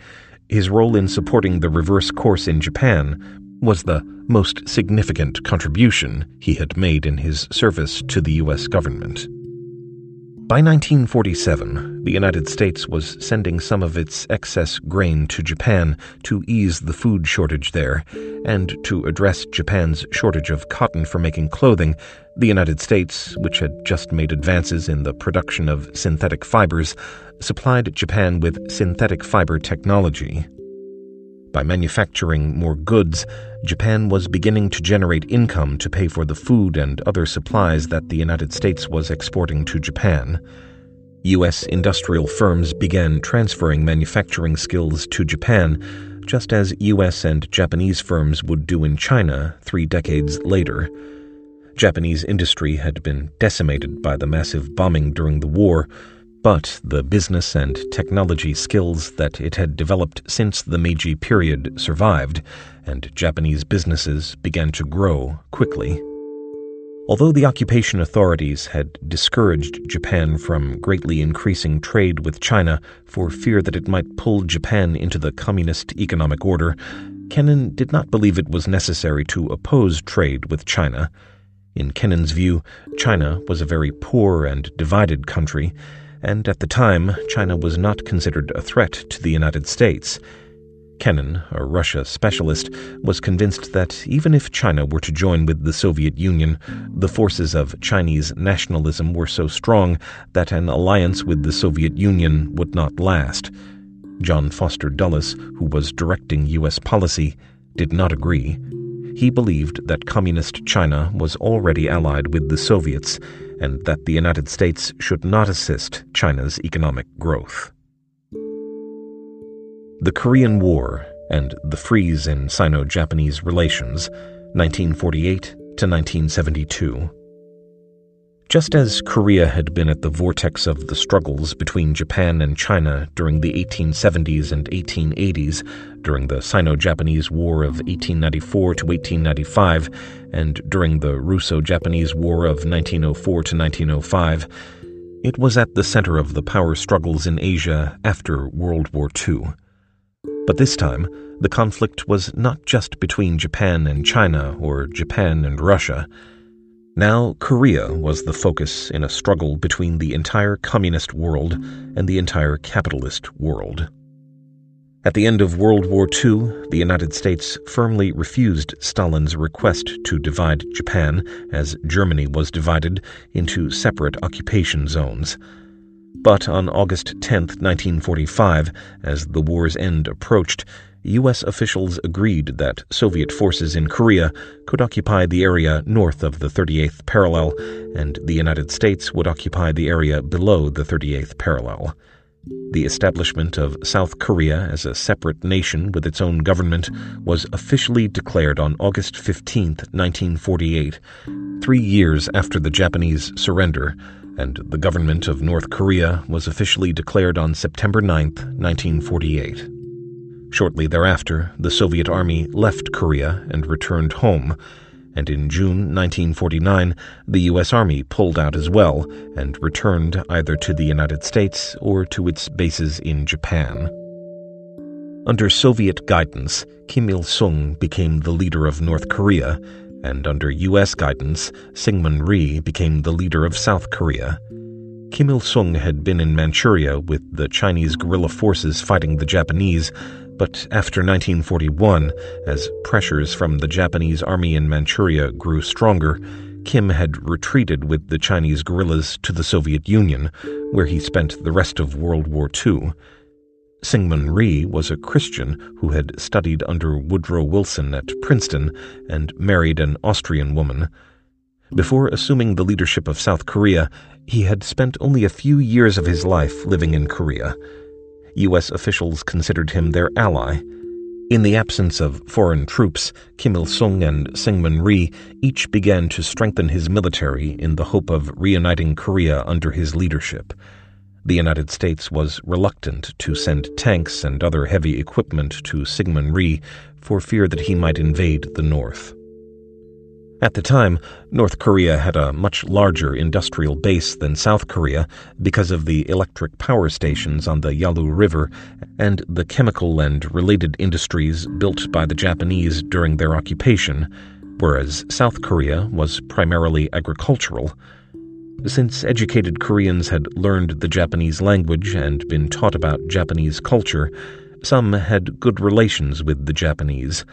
his role in supporting the reverse course in Japan was the most significant contribution he had made in his service to the U.S. government. By 1947, the United States was sending some of its excess grain to Japan to ease the food shortage there, and to address Japan's shortage of cotton for making clothing, the United States, which had just made advances in the production of synthetic fibers, supplied Japan with synthetic fiber technology. By manufacturing more goods, Japan was beginning to generate income to pay for the food and other supplies that the United States was exporting to Japan. U.S. industrial firms began transferring manufacturing skills to Japan, just as U.S. and Japanese firms would do in China three decades later. Japanese industry had been decimated by the massive bombing during the war, but the business and technology skills that it had developed since the Meiji period survived, and Japanese businesses began to grow quickly. Although the occupation authorities had discouraged Japan from greatly increasing trade with China for fear that it might pull Japan into the communist economic order, Kennan did not believe it was necessary to oppose trade with China. In Kennan's view, China was a very poor and divided country, and at the time, China was not considered a threat to the United States. Kennan, a Russia specialist, was convinced that even if China were to join with the Soviet Union, the forces of Chinese nationalism were so strong that an alliance with the Soviet Union would not last. John Foster Dulles, who was directing U.S. policy, did not agree. He believed that Communist China was already allied with the Soviets and that the United States should not assist China's economic growth. The Korean War and the freeze in Sino Japanese relations, 1948 to 1972. Just as Korea had been at the vortex of the struggles between Japan and China during the 1870s and 1880s, during the Sino Japanese War of 1894 to 1895, and during the Russo Japanese War of 1904 to 1905, it was at the center of the power struggles in Asia after World War II. But this time, the conflict was not just between Japan and China or Japan and Russia. Now, Korea was the focus in a struggle between the entire communist world and the entire capitalist world. At the end of World War II, the United States firmly refused Stalin's request to divide Japan, as Germany was divided, into separate occupation zones. But on August 10, 1945, as the war's end approached, U.S. officials agreed that Soviet forces in Korea could occupy the area north of the 38th parallel, and the United States would occupy the area below the 38th parallel. The establishment of South Korea as a separate nation with its own government was officially declared on August 15, 1948, three years after the Japanese surrender, and the government of North Korea was officially declared on September 9, 1948. Shortly thereafter, the Soviet Army left Korea and returned home, and in June 1949, the U.S. Army pulled out as well and returned either to the United States or to its bases in Japan. Under Soviet guidance, Kim Il sung became the leader of North Korea, and under U.S. guidance, Syngman Rhee became the leader of South Korea. Kim Il sung had been in Manchuria with the Chinese guerrilla forces fighting the Japanese, but after 1941, as pressures from the Japanese army in Manchuria grew stronger, Kim had retreated with the Chinese guerrillas to the Soviet Union, where he spent the rest of World War II. Syngman Rhee was a Christian who had studied under Woodrow Wilson at Princeton and married an Austrian woman. Before assuming the leadership of South Korea, he had spent only a few years of his life living in Korea. U.S. officials considered him their ally. In the absence of foreign troops, Kim Il sung and Syngman Rhee each began to strengthen his military in the hope of reuniting Korea under his leadership. The United States was reluctant to send tanks and other heavy equipment to Syngman Rhee for fear that he might invade the North. At the time, North Korea had a much larger industrial base than South Korea because of the electric power stations on the Yalu River and the chemical and related industries built by the Japanese during their occupation, whereas South Korea was primarily agricultural. Since educated Koreans had learned the Japanese language and been taught about Japanese culture, some had good relations with the Japanese.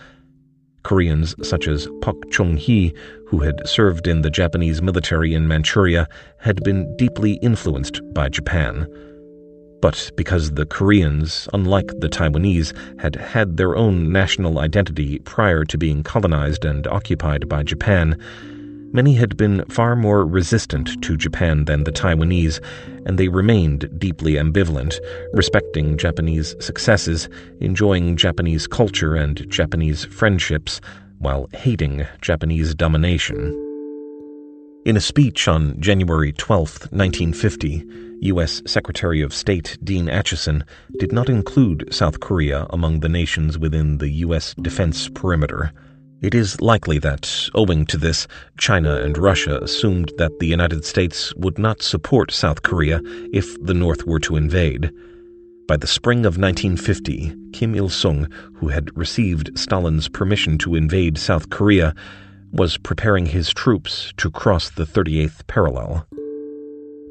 Koreans such as Pak Chung Hee, who had served in the Japanese military in Manchuria, had been deeply influenced by Japan. But because the Koreans, unlike the Taiwanese, had had their own national identity prior to being colonized and occupied by Japan, many had been far more resistant to Japan than the Taiwanese, and they remained deeply ambivalent, respecting Japanese successes, enjoying Japanese culture and Japanese friendships, while hating Japanese domination. In a speech on January 12, 1950, U.S. Secretary of State Dean Acheson did not include South Korea among the nations within the U.S. defense perimeter. It is likely that, owing to this, China and Russia assumed that the United States would not support South Korea if the North were to invade. By the spring of 1950, Kim Il sung, who had received Stalin's permission to invade South Korea, was preparing his troops to cross the 38th parallel.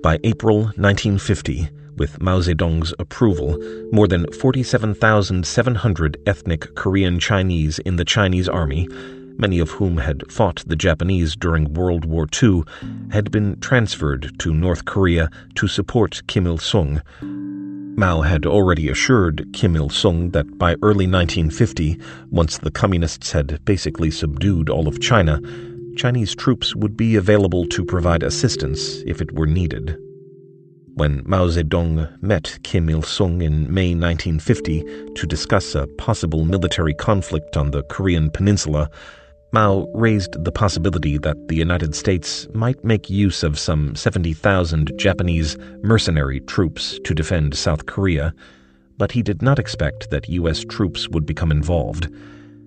By April 1950, with Mao Zedong's approval, more than 47,700 ethnic Korean Chinese in the Chinese army, many of whom had fought the Japanese during World War II, had been transferred to North Korea to support Kim Il sung. Mao had already assured Kim Il sung that by early 1950, once the Communists had basically subdued all of China, Chinese troops would be available to provide assistance if it were needed. When Mao Zedong met Kim Il sung in May 1950 to discuss a possible military conflict on the Korean peninsula, Mao raised the possibility that the United States might make use of some 70,000 Japanese mercenary troops to defend South Korea, but he did not expect that U.S. troops would become involved.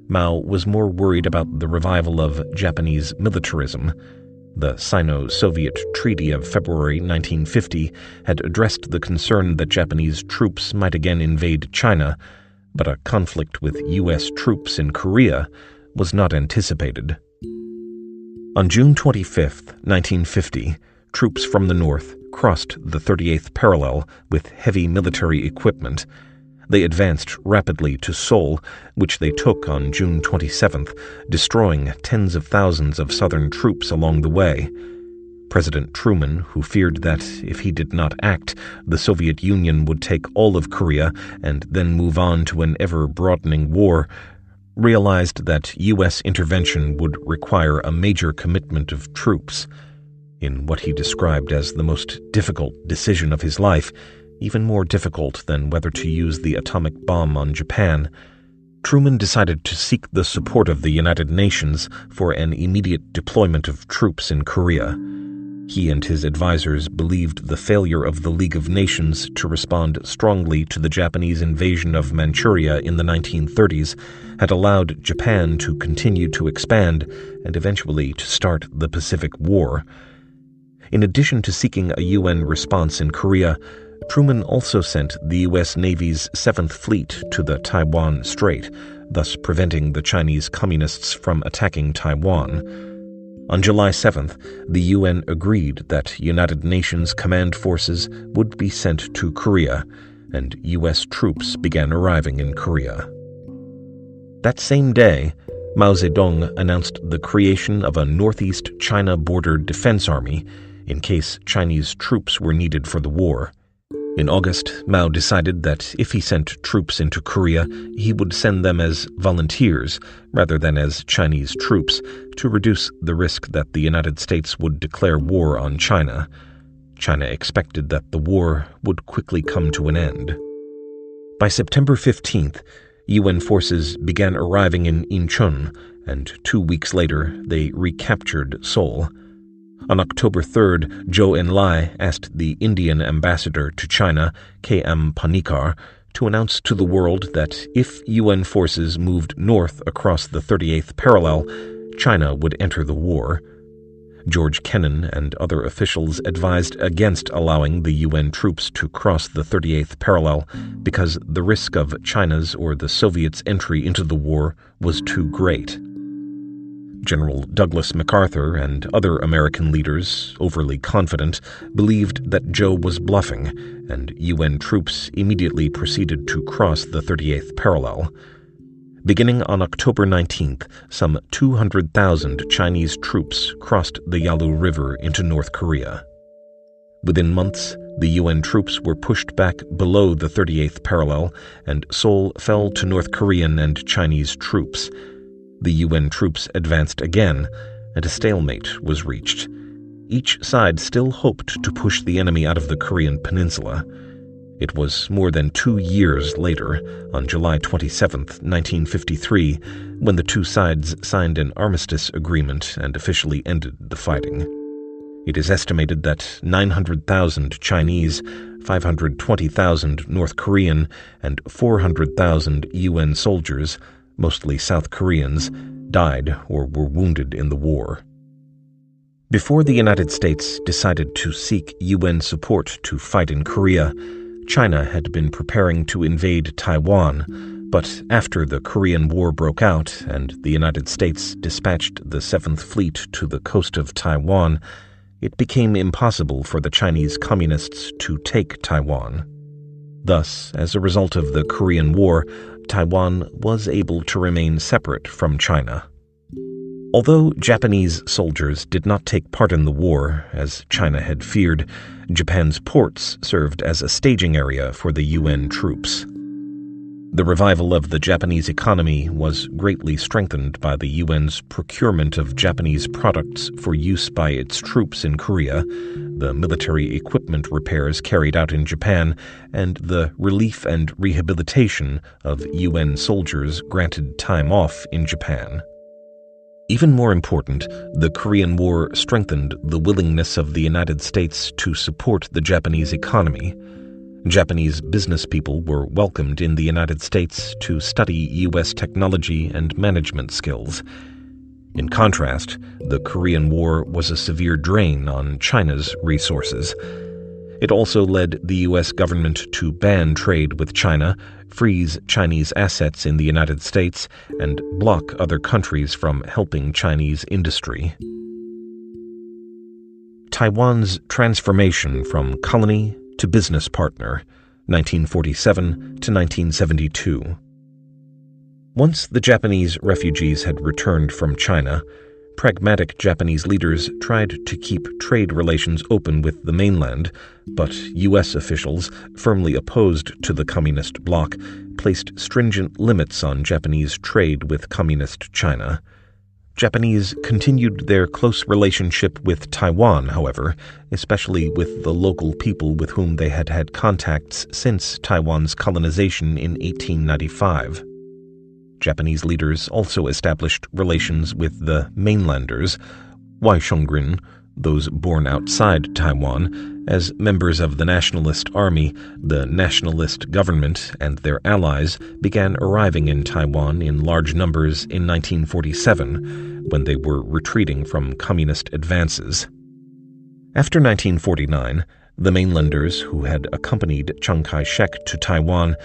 Mao was more worried about the revival of Japanese militarism. The Sino Soviet Treaty of February 1950 had addressed the concern that Japanese troops might again invade China, but a conflict with U.S. troops in Korea was not anticipated. On June 25, 1950, troops from the north crossed the 38th parallel with heavy military equipment they advanced rapidly to Seoul, which they took on June 27th, destroying tens of thousands of Southern troops along the way. President Truman, who feared that if he did not act, the Soviet Union would take all of Korea and then move on to an ever broadening war, realized that U.S. intervention would require a major commitment of troops. In what he described as the most difficult decision of his life, even more difficult than whether to use the atomic bomb on Japan, Truman decided to seek the support of the United Nations for an immediate deployment of troops in Korea. He and his advisers believed the failure of the League of Nations to respond strongly to the Japanese invasion of Manchuria in the 1930s had allowed Japan to continue to expand and eventually to start the Pacific War. In addition to seeking a UN response in Korea, Truman also sent the U.S. Navy's Seventh Fleet to the Taiwan Strait, thus preventing the Chinese Communists from attacking Taiwan. On July 7th, the UN agreed that United Nations command forces would be sent to Korea, and U.S. troops began arriving in Korea. That same day, Mao Zedong announced the creation of a Northeast China Border Defense Army in case Chinese troops were needed for the war. In August, Mao decided that if he sent troops into Korea, he would send them as volunteers rather than as Chinese troops to reduce the risk that the United States would declare war on China. China expected that the war would quickly come to an end. By September 15th, UN forces began arriving in Incheon, and two weeks later they recaptured Seoul. On October 3rd, Zhou Enlai asked the Indian ambassador to China, K.M. Panikkar, to announce to the world that if UN forces moved north across the 38th parallel, China would enter the war. George Kennan and other officials advised against allowing the UN troops to cross the 38th parallel because the risk of China's or the Soviets' entry into the war was too great. General Douglas MacArthur and other American leaders, overly confident, believed that Zhou was bluffing, and UN troops immediately proceeded to cross the 38th parallel. Beginning on October 19th, some 200,000 Chinese troops crossed the Yalu River into North Korea. Within months, the UN troops were pushed back below the 38th parallel, and Seoul fell to North Korean and Chinese troops. The UN troops advanced again, and a stalemate was reached. Each side still hoped to push the enemy out of the Korean peninsula. It was more than two years later, on July 27, 1953, when the two sides signed an armistice agreement and officially ended the fighting. It is estimated that 900,000 Chinese, 520,000 North Korean, and 400,000 UN soldiers, mostly South Koreans, died or were wounded in the war. Before the United States decided to seek UN support to fight in Korea, China had been preparing to invade Taiwan, but after the Korean War broke out and the United States dispatched the Seventh Fleet to the coast of Taiwan, it became impossible for the Chinese Communists to take Taiwan. Thus, as a result of the Korean War, Taiwan was able to remain separate from China. Although Japanese soldiers did not take part in the war, as China had feared, Japan's ports served as a staging area for the UN troops. The revival of the Japanese economy was greatly strengthened by the UN's procurement of Japanese products for use by its troops in Korea, the military equipment repairs carried out in Japan, and the relief and rehabilitation of UN soldiers granted time off in Japan. Even more important, the Korean War strengthened the willingness of the United States to support the Japanese economy Japanese business people were welcomed in the United States to study U.S. technology and management skills. In contrast, the Korean War was a severe drain on China's resources. It also led the U.S. government to ban trade with China, freeze Chinese assets in the United States, and block other countries from helping Chinese industry. Taiwan's transformation from colony to business partner, 1947 to 1972. Once the Japanese refugees had returned from China, pragmatic Japanese leaders tried to keep trade relations open with the mainland, but U.S. officials, firmly opposed to the Communist bloc, placed stringent limits on Japanese trade with Communist China. Japanese continued their close relationship with Taiwan, however, especially with the local people with whom they had had contacts since Taiwan's colonization in 1895. Japanese leaders also established relations with the mainlanders, Waishengren, those born outside Taiwan, as members of the Nationalist Army, the Nationalist government, and their allies began arriving in Taiwan in large numbers in 1947 when they were retreating from communist advances. After 1949, the mainlanders who had accompanied Chiang Kai shek to Taiwan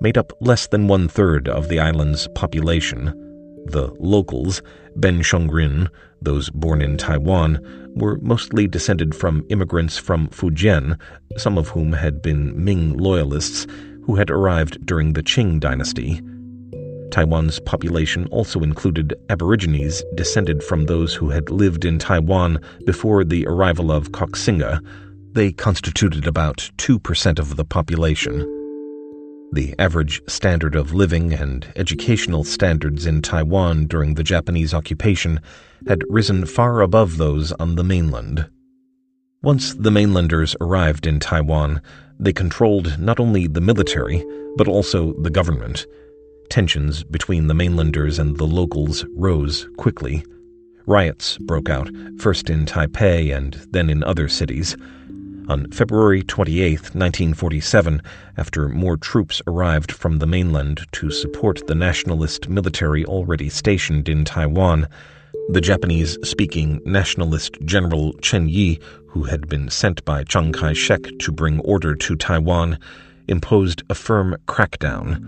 made up less than one third of the island's population. The locals, Benshengren, those born in Taiwan, were mostly descended from immigrants from Fujian, some of whom had been Ming loyalists who had arrived during the Qing dynasty. Taiwan's population also included Aborigines descended from those who had lived in Taiwan before the arrival of Koxinga. They constituted about 2% of the population. The average standard of living and educational standards in Taiwan during the Japanese occupation had risen far above those on the mainland. Once the mainlanders arrived in Taiwan, they controlled not only the military, but also the government. Tensions between the mainlanders and the locals rose quickly. Riots broke out, first in Taipei and then in other cities. On February 28, 1947, after more troops arrived from the mainland to support the nationalist military already stationed in Taiwan, the Japanese speaking nationalist General Chen Yi, who had been sent by Chiang Kai shek to bring order to Taiwan, imposed a firm crackdown.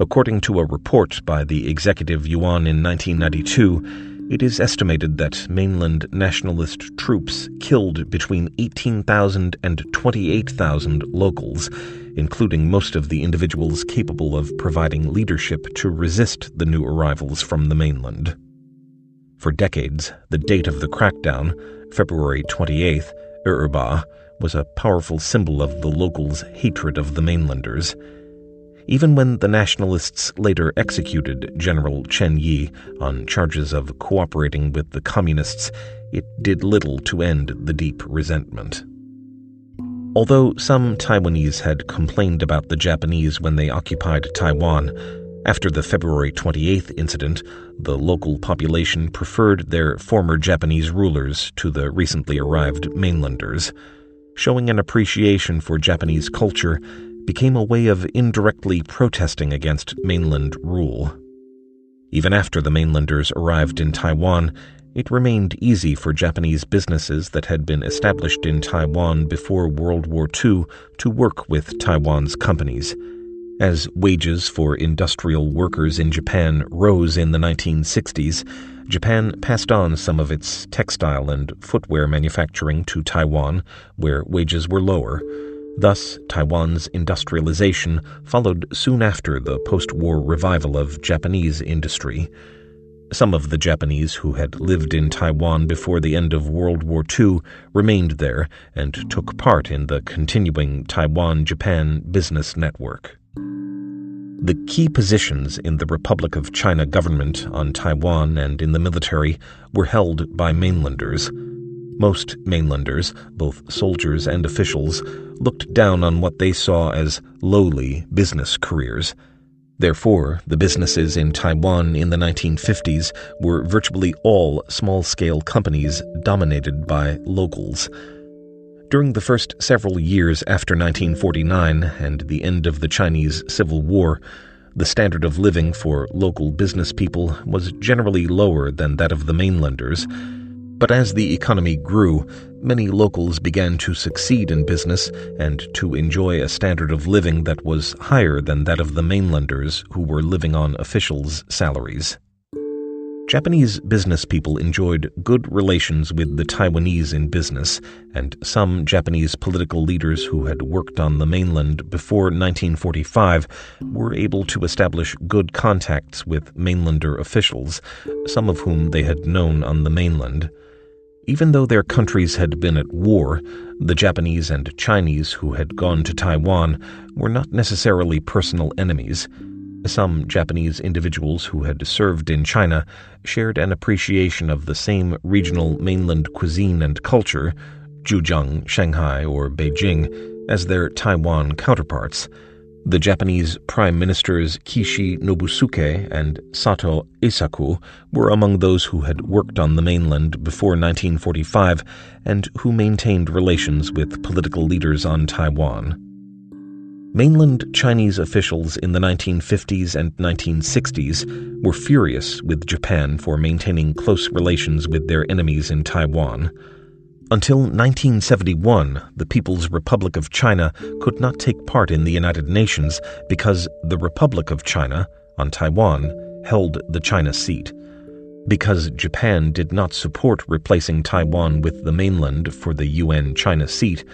According to a report by the Executive Yuan in 1992, It is estimated that mainland nationalist troops killed between 18,000 and 28,000 locals, including most of the individuals capable of providing leadership to resist the new arrivals from the mainland. For decades, the date of the crackdown, February 28th, Erba, was a powerful symbol of the locals' hatred of the mainlanders. Even when the nationalists later executed General Chen Yi on charges of cooperating with the communists, it did little to end the deep resentment. Although some Taiwanese had complained about the Japanese when they occupied Taiwan, after the February 28th incident, the local population preferred their former Japanese rulers to the recently arrived mainlanders. Showing an appreciation for Japanese culture became a way of indirectly protesting against mainland rule. Even after the mainlanders arrived in Taiwan, it remained easy for Japanese businesses that had been established in Taiwan before World War II to work with Taiwan's companies. As wages for industrial workers in Japan rose in the 1960s, Japan passed on some of its textile and footwear manufacturing to Taiwan, where wages were lower. Thus, Taiwan's industrialization followed soon after the post war revival of Japanese industry. Some of the Japanese who had lived in Taiwan before the end of World War II remained there and took part in the continuing Taiwan Japan business network. The key positions in the Republic of China government on Taiwan and in the military were held by mainlanders. Most mainlanders, both soldiers and officials, looked down on what they saw as lowly business careers. Therefore, the businesses in Taiwan in the 1950s were virtually all small scale companies dominated by locals. During the first several years after 1949 and the end of the Chinese Civil War, the standard of living for local business people was generally lower than that of the mainlanders but as the economy grew, many locals began to succeed in business and to enjoy a standard of living that was higher than that of the mainlanders who were living on officials' salaries. Japanese business people enjoyed good relations with the Taiwanese in business, and some Japanese political leaders who had worked on the mainland before 1945 were able to establish good contacts with mainlander officials, some of whom they had known on the mainland. Even though their countries had been at war, the Japanese and Chinese who had gone to Taiwan were not necessarily personal enemies. Some Japanese individuals who had served in China shared an appreciation of the same regional mainland cuisine and culture, Zhejiang, Shanghai, or Beijing, as their Taiwan counterparts. The Japanese Prime Ministers Kishi Nobusuke and Sato Eisaku were among those who had worked on the mainland before 1945 and who maintained relations with political leaders on Taiwan. Mainland Chinese officials in the 1950s and 1960s were furious with Japan for maintaining close relations with their enemies in Taiwan. Until 1971, the People's Republic of China could not take part in the United Nations because the Republic of China, on Taiwan, held the China seat. Because Japan did not support replacing Taiwan with the mainland for the UN China seat,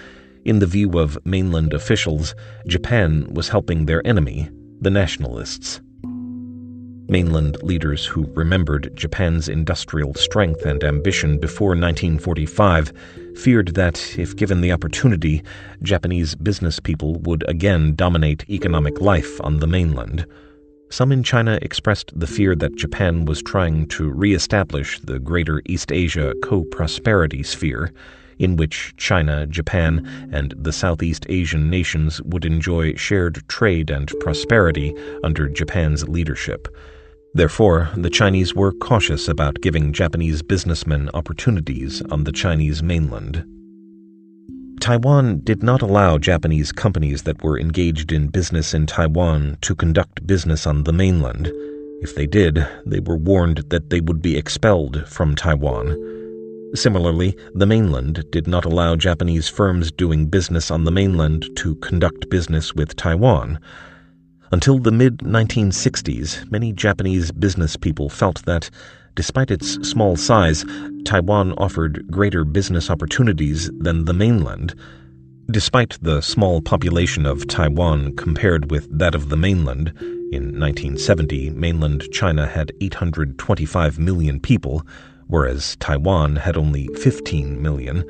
in the view of mainland officials, Japan was helping their enemy, the nationalists. Mainland leaders who remembered Japan's industrial strength and ambition before 1945 feared that, if given the opportunity, Japanese business people would again dominate economic life on the mainland. Some in China expressed the fear that Japan was trying to re-establish the Greater East Asia co-prosperity sphere, in which China, Japan, and the Southeast Asian nations would enjoy shared trade and prosperity under Japan's leadership. Therefore, the Chinese were cautious about giving Japanese businessmen opportunities on the Chinese mainland. Taiwan did not allow Japanese companies that were engaged in business in Taiwan to conduct business on the mainland. If they did, they were warned that they would be expelled from Taiwan. Similarly, the mainland did not allow Japanese firms doing business on the mainland to conduct business with Taiwan. Until the mid 1960s, many Japanese business people felt that Despite its small size, Taiwan offered greater business opportunities than the mainland. Despite the small population of Taiwan compared with that of the mainland, in 1970, mainland China had 825 million people, whereas Taiwan had only 15 million.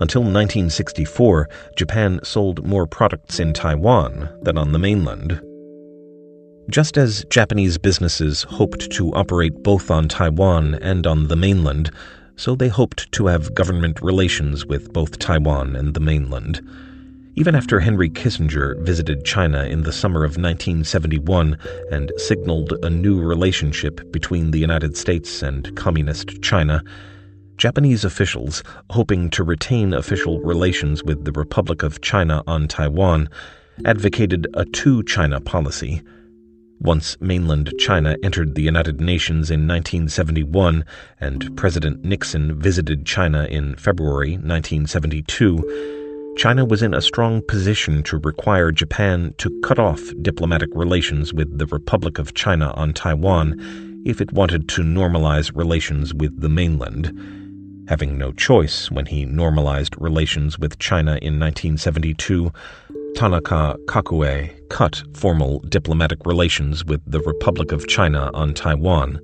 Until 1964, Japan sold more products in Taiwan than on the mainland. Just as Japanese businesses hoped to operate both on Taiwan and on the mainland, so they hoped to have government relations with both Taiwan and the mainland. Even after Henry Kissinger visited China in the summer of 1971 and signaled a new relationship between the United States and Communist China, Japanese officials, hoping to retain official relations with the Republic of China on Taiwan, advocated a two China policy once mainland China entered the United Nations in 1971 and President Nixon visited China in February 1972, China was in a strong position to require Japan to cut off diplomatic relations with the Republic of China on Taiwan if it wanted to normalize relations with the mainland. Having no choice when he normalized relations with China in 1972, Tanaka Kakuei cut formal diplomatic relations with the Republic of China on Taiwan,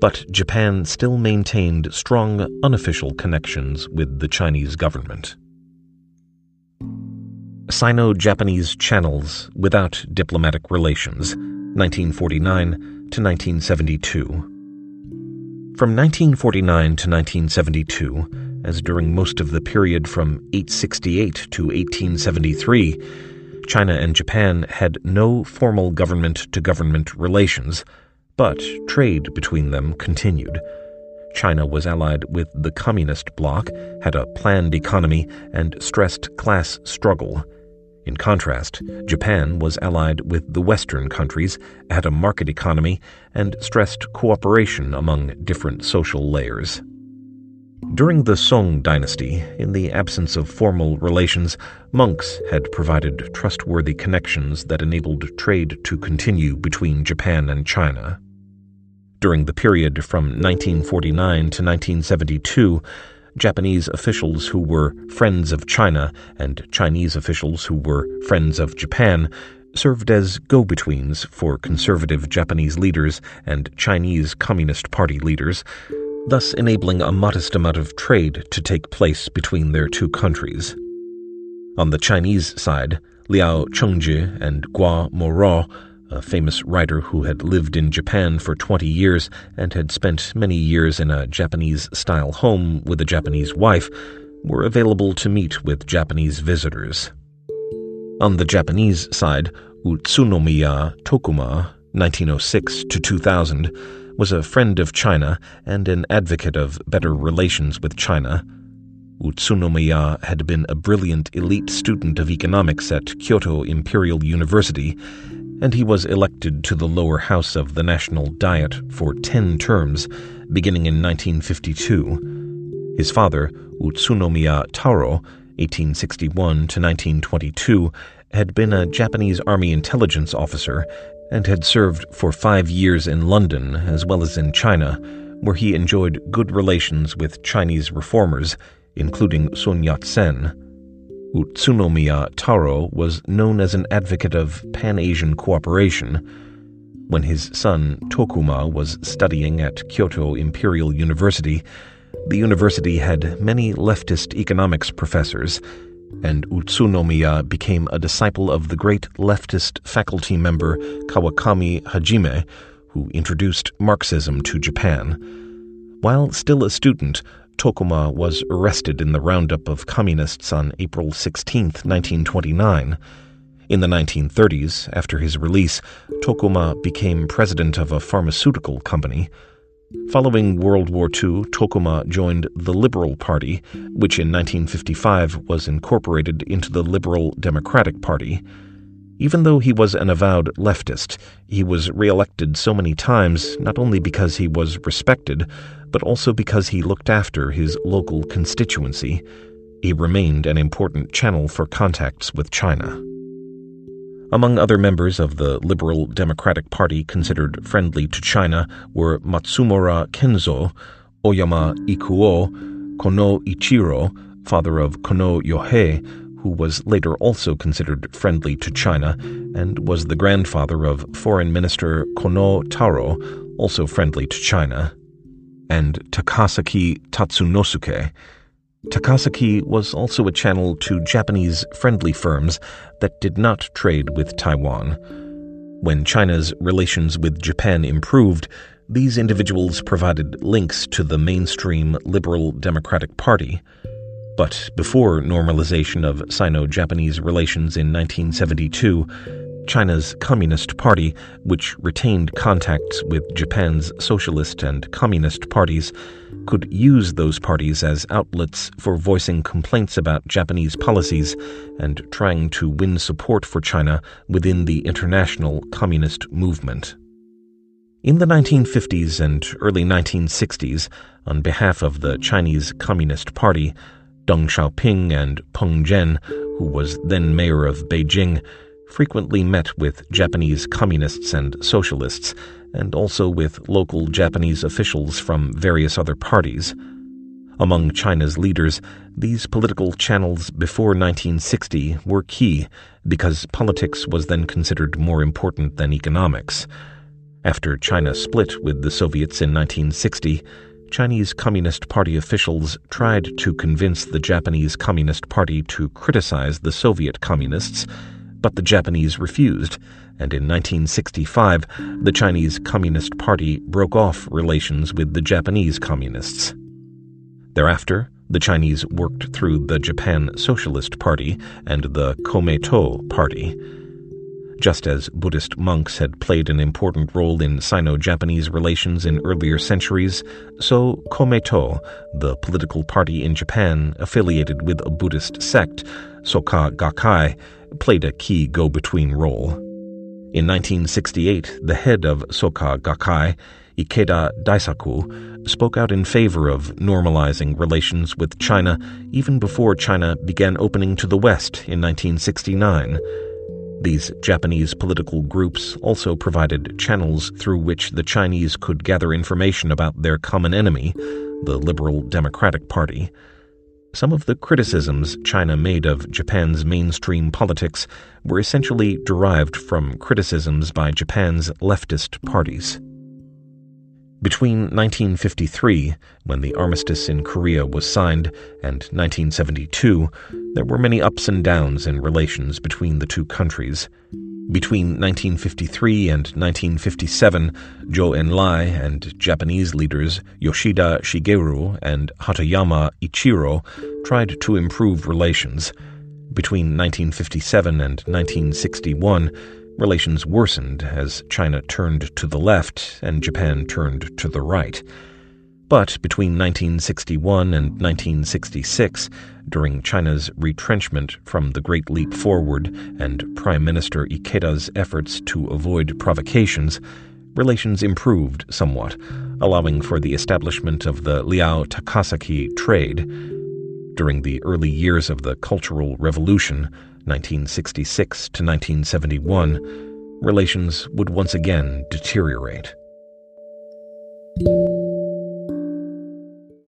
but Japan still maintained strong unofficial connections with the Chinese government. Sino Japanese channels without diplomatic relations, 1949 to 1972. From 1949 to 1972, as during most of the period from 868 to 1873, China and Japan had no formal government to government relations, but trade between them continued. China was allied with the communist bloc, had a planned economy, and stressed class struggle. In contrast, Japan was allied with the Western countries, had a market economy, and stressed cooperation among different social layers. During the Song dynasty, in the absence of formal relations, monks had provided trustworthy connections that enabled trade to continue between Japan and China. During the period from 1949 to 1972, Japanese officials who were friends of China and Chinese officials who were friends of Japan served as go betweens for conservative Japanese leaders and Chinese Communist Party leaders thus enabling a modest amount of trade to take place between their two countries. On the Chinese side, Liao Chengzhi and Guo Moruo, a famous writer who had lived in Japan for 20 years and had spent many years in a Japanese style home with a Japanese wife, were available to meet with Japanese visitors. On the Japanese side, Utsunomiya Tokuma, 1906 to 2000, was a friend of China and an advocate of better relations with China. Utsunomiya had been a brilliant elite student of economics at Kyoto Imperial University, and he was elected to the lower house of the National Diet for ten terms, beginning in 1952. His father, Utsunomiya Taro, 1861 to 1922, had been a Japanese Army intelligence officer and had served for five years in London as well as in China, where he enjoyed good relations with Chinese reformers, including Sun Yat sen. Utsunomiya Taro was known as an advocate of Pan Asian cooperation. When his son Tokuma was studying at Kyoto Imperial University, the university had many leftist economics professors and Utsunomiya became a disciple of the great leftist faculty member Kawakami Hajime, who introduced Marxism to Japan. While still a student, Tokuma was arrested in the roundup of communists on April 16, 1929. In the 1930s, after his release, Tokuma became president of a pharmaceutical company. Following World War II, Tokuma joined the Liberal Party, which in 1955 was incorporated into the Liberal Democratic Party. Even though he was an avowed leftist, he was re-elected so many times not only because he was respected, but also because he looked after his local constituency. He remained an important channel for contacts with China. Among other members of the Liberal Democratic Party considered friendly to China were Matsumura Kenzo, Oyama Ikuo, Kono Ichiro, father of Kono Yohei, who was later also considered friendly to China and was the grandfather of Foreign Minister Kono Taro, also friendly to China, and Takasaki Tatsunosuke, Takasaki was also a channel to Japanese friendly firms that did not trade with Taiwan. When China's relations with Japan improved, these individuals provided links to the mainstream Liberal Democratic Party. But before normalization of Sino Japanese relations in 1972, China's Communist Party, which retained contacts with Japan's socialist and communist parties, could use those parties as outlets for voicing complaints about Japanese policies and trying to win support for China within the international communist movement. In the 1950s and early 1960s, on behalf of the Chinese Communist Party, Deng Xiaoping and Peng Zhen, who was then mayor of Beijing, frequently met with Japanese communists and socialists and also with local Japanese officials from various other parties. Among China's leaders, these political channels before 1960 were key because politics was then considered more important than economics. After China split with the Soviets in 1960, Chinese Communist Party officials tried to convince the Japanese Communist Party to criticize the Soviet communists but the Japanese refused, and in 1965 the Chinese Communist Party broke off relations with the Japanese Communists. Thereafter, the Chinese worked through the Japan Socialist Party and the Komeito Party. Just as Buddhist monks had played an important role in Sino Japanese relations in earlier centuries, so Komeito, the political party in Japan affiliated with a Buddhist sect, Soka Gakkai, played a key go between role. In 1968, the head of Soka Gakkai, Ikeda Daisaku, spoke out in favor of normalizing relations with China even before China began opening to the West in 1969. These Japanese political groups also provided channels through which the Chinese could gather information about their common enemy, the Liberal Democratic Party. Some of the criticisms China made of Japan's mainstream politics were essentially derived from criticisms by Japan's leftist parties. Between 1953, when the armistice in Korea was signed, and 1972, there were many ups and downs in relations between the two countries. Between 1953 and 1957, Zhou Enlai and Japanese leaders Yoshida Shigeru and Hatoyama Ichiro tried to improve relations. Between 1957 and 1961, relations worsened as China turned to the left and Japan turned to the right. But between 1961 and 1966, during China's retrenchment from the Great Leap Forward and Prime Minister Ikeda's efforts to avoid provocations, relations improved somewhat, allowing for the establishment of the Liao Takasaki trade. During the early years of the Cultural Revolution, 1966 to 1971, relations would once again deteriorate.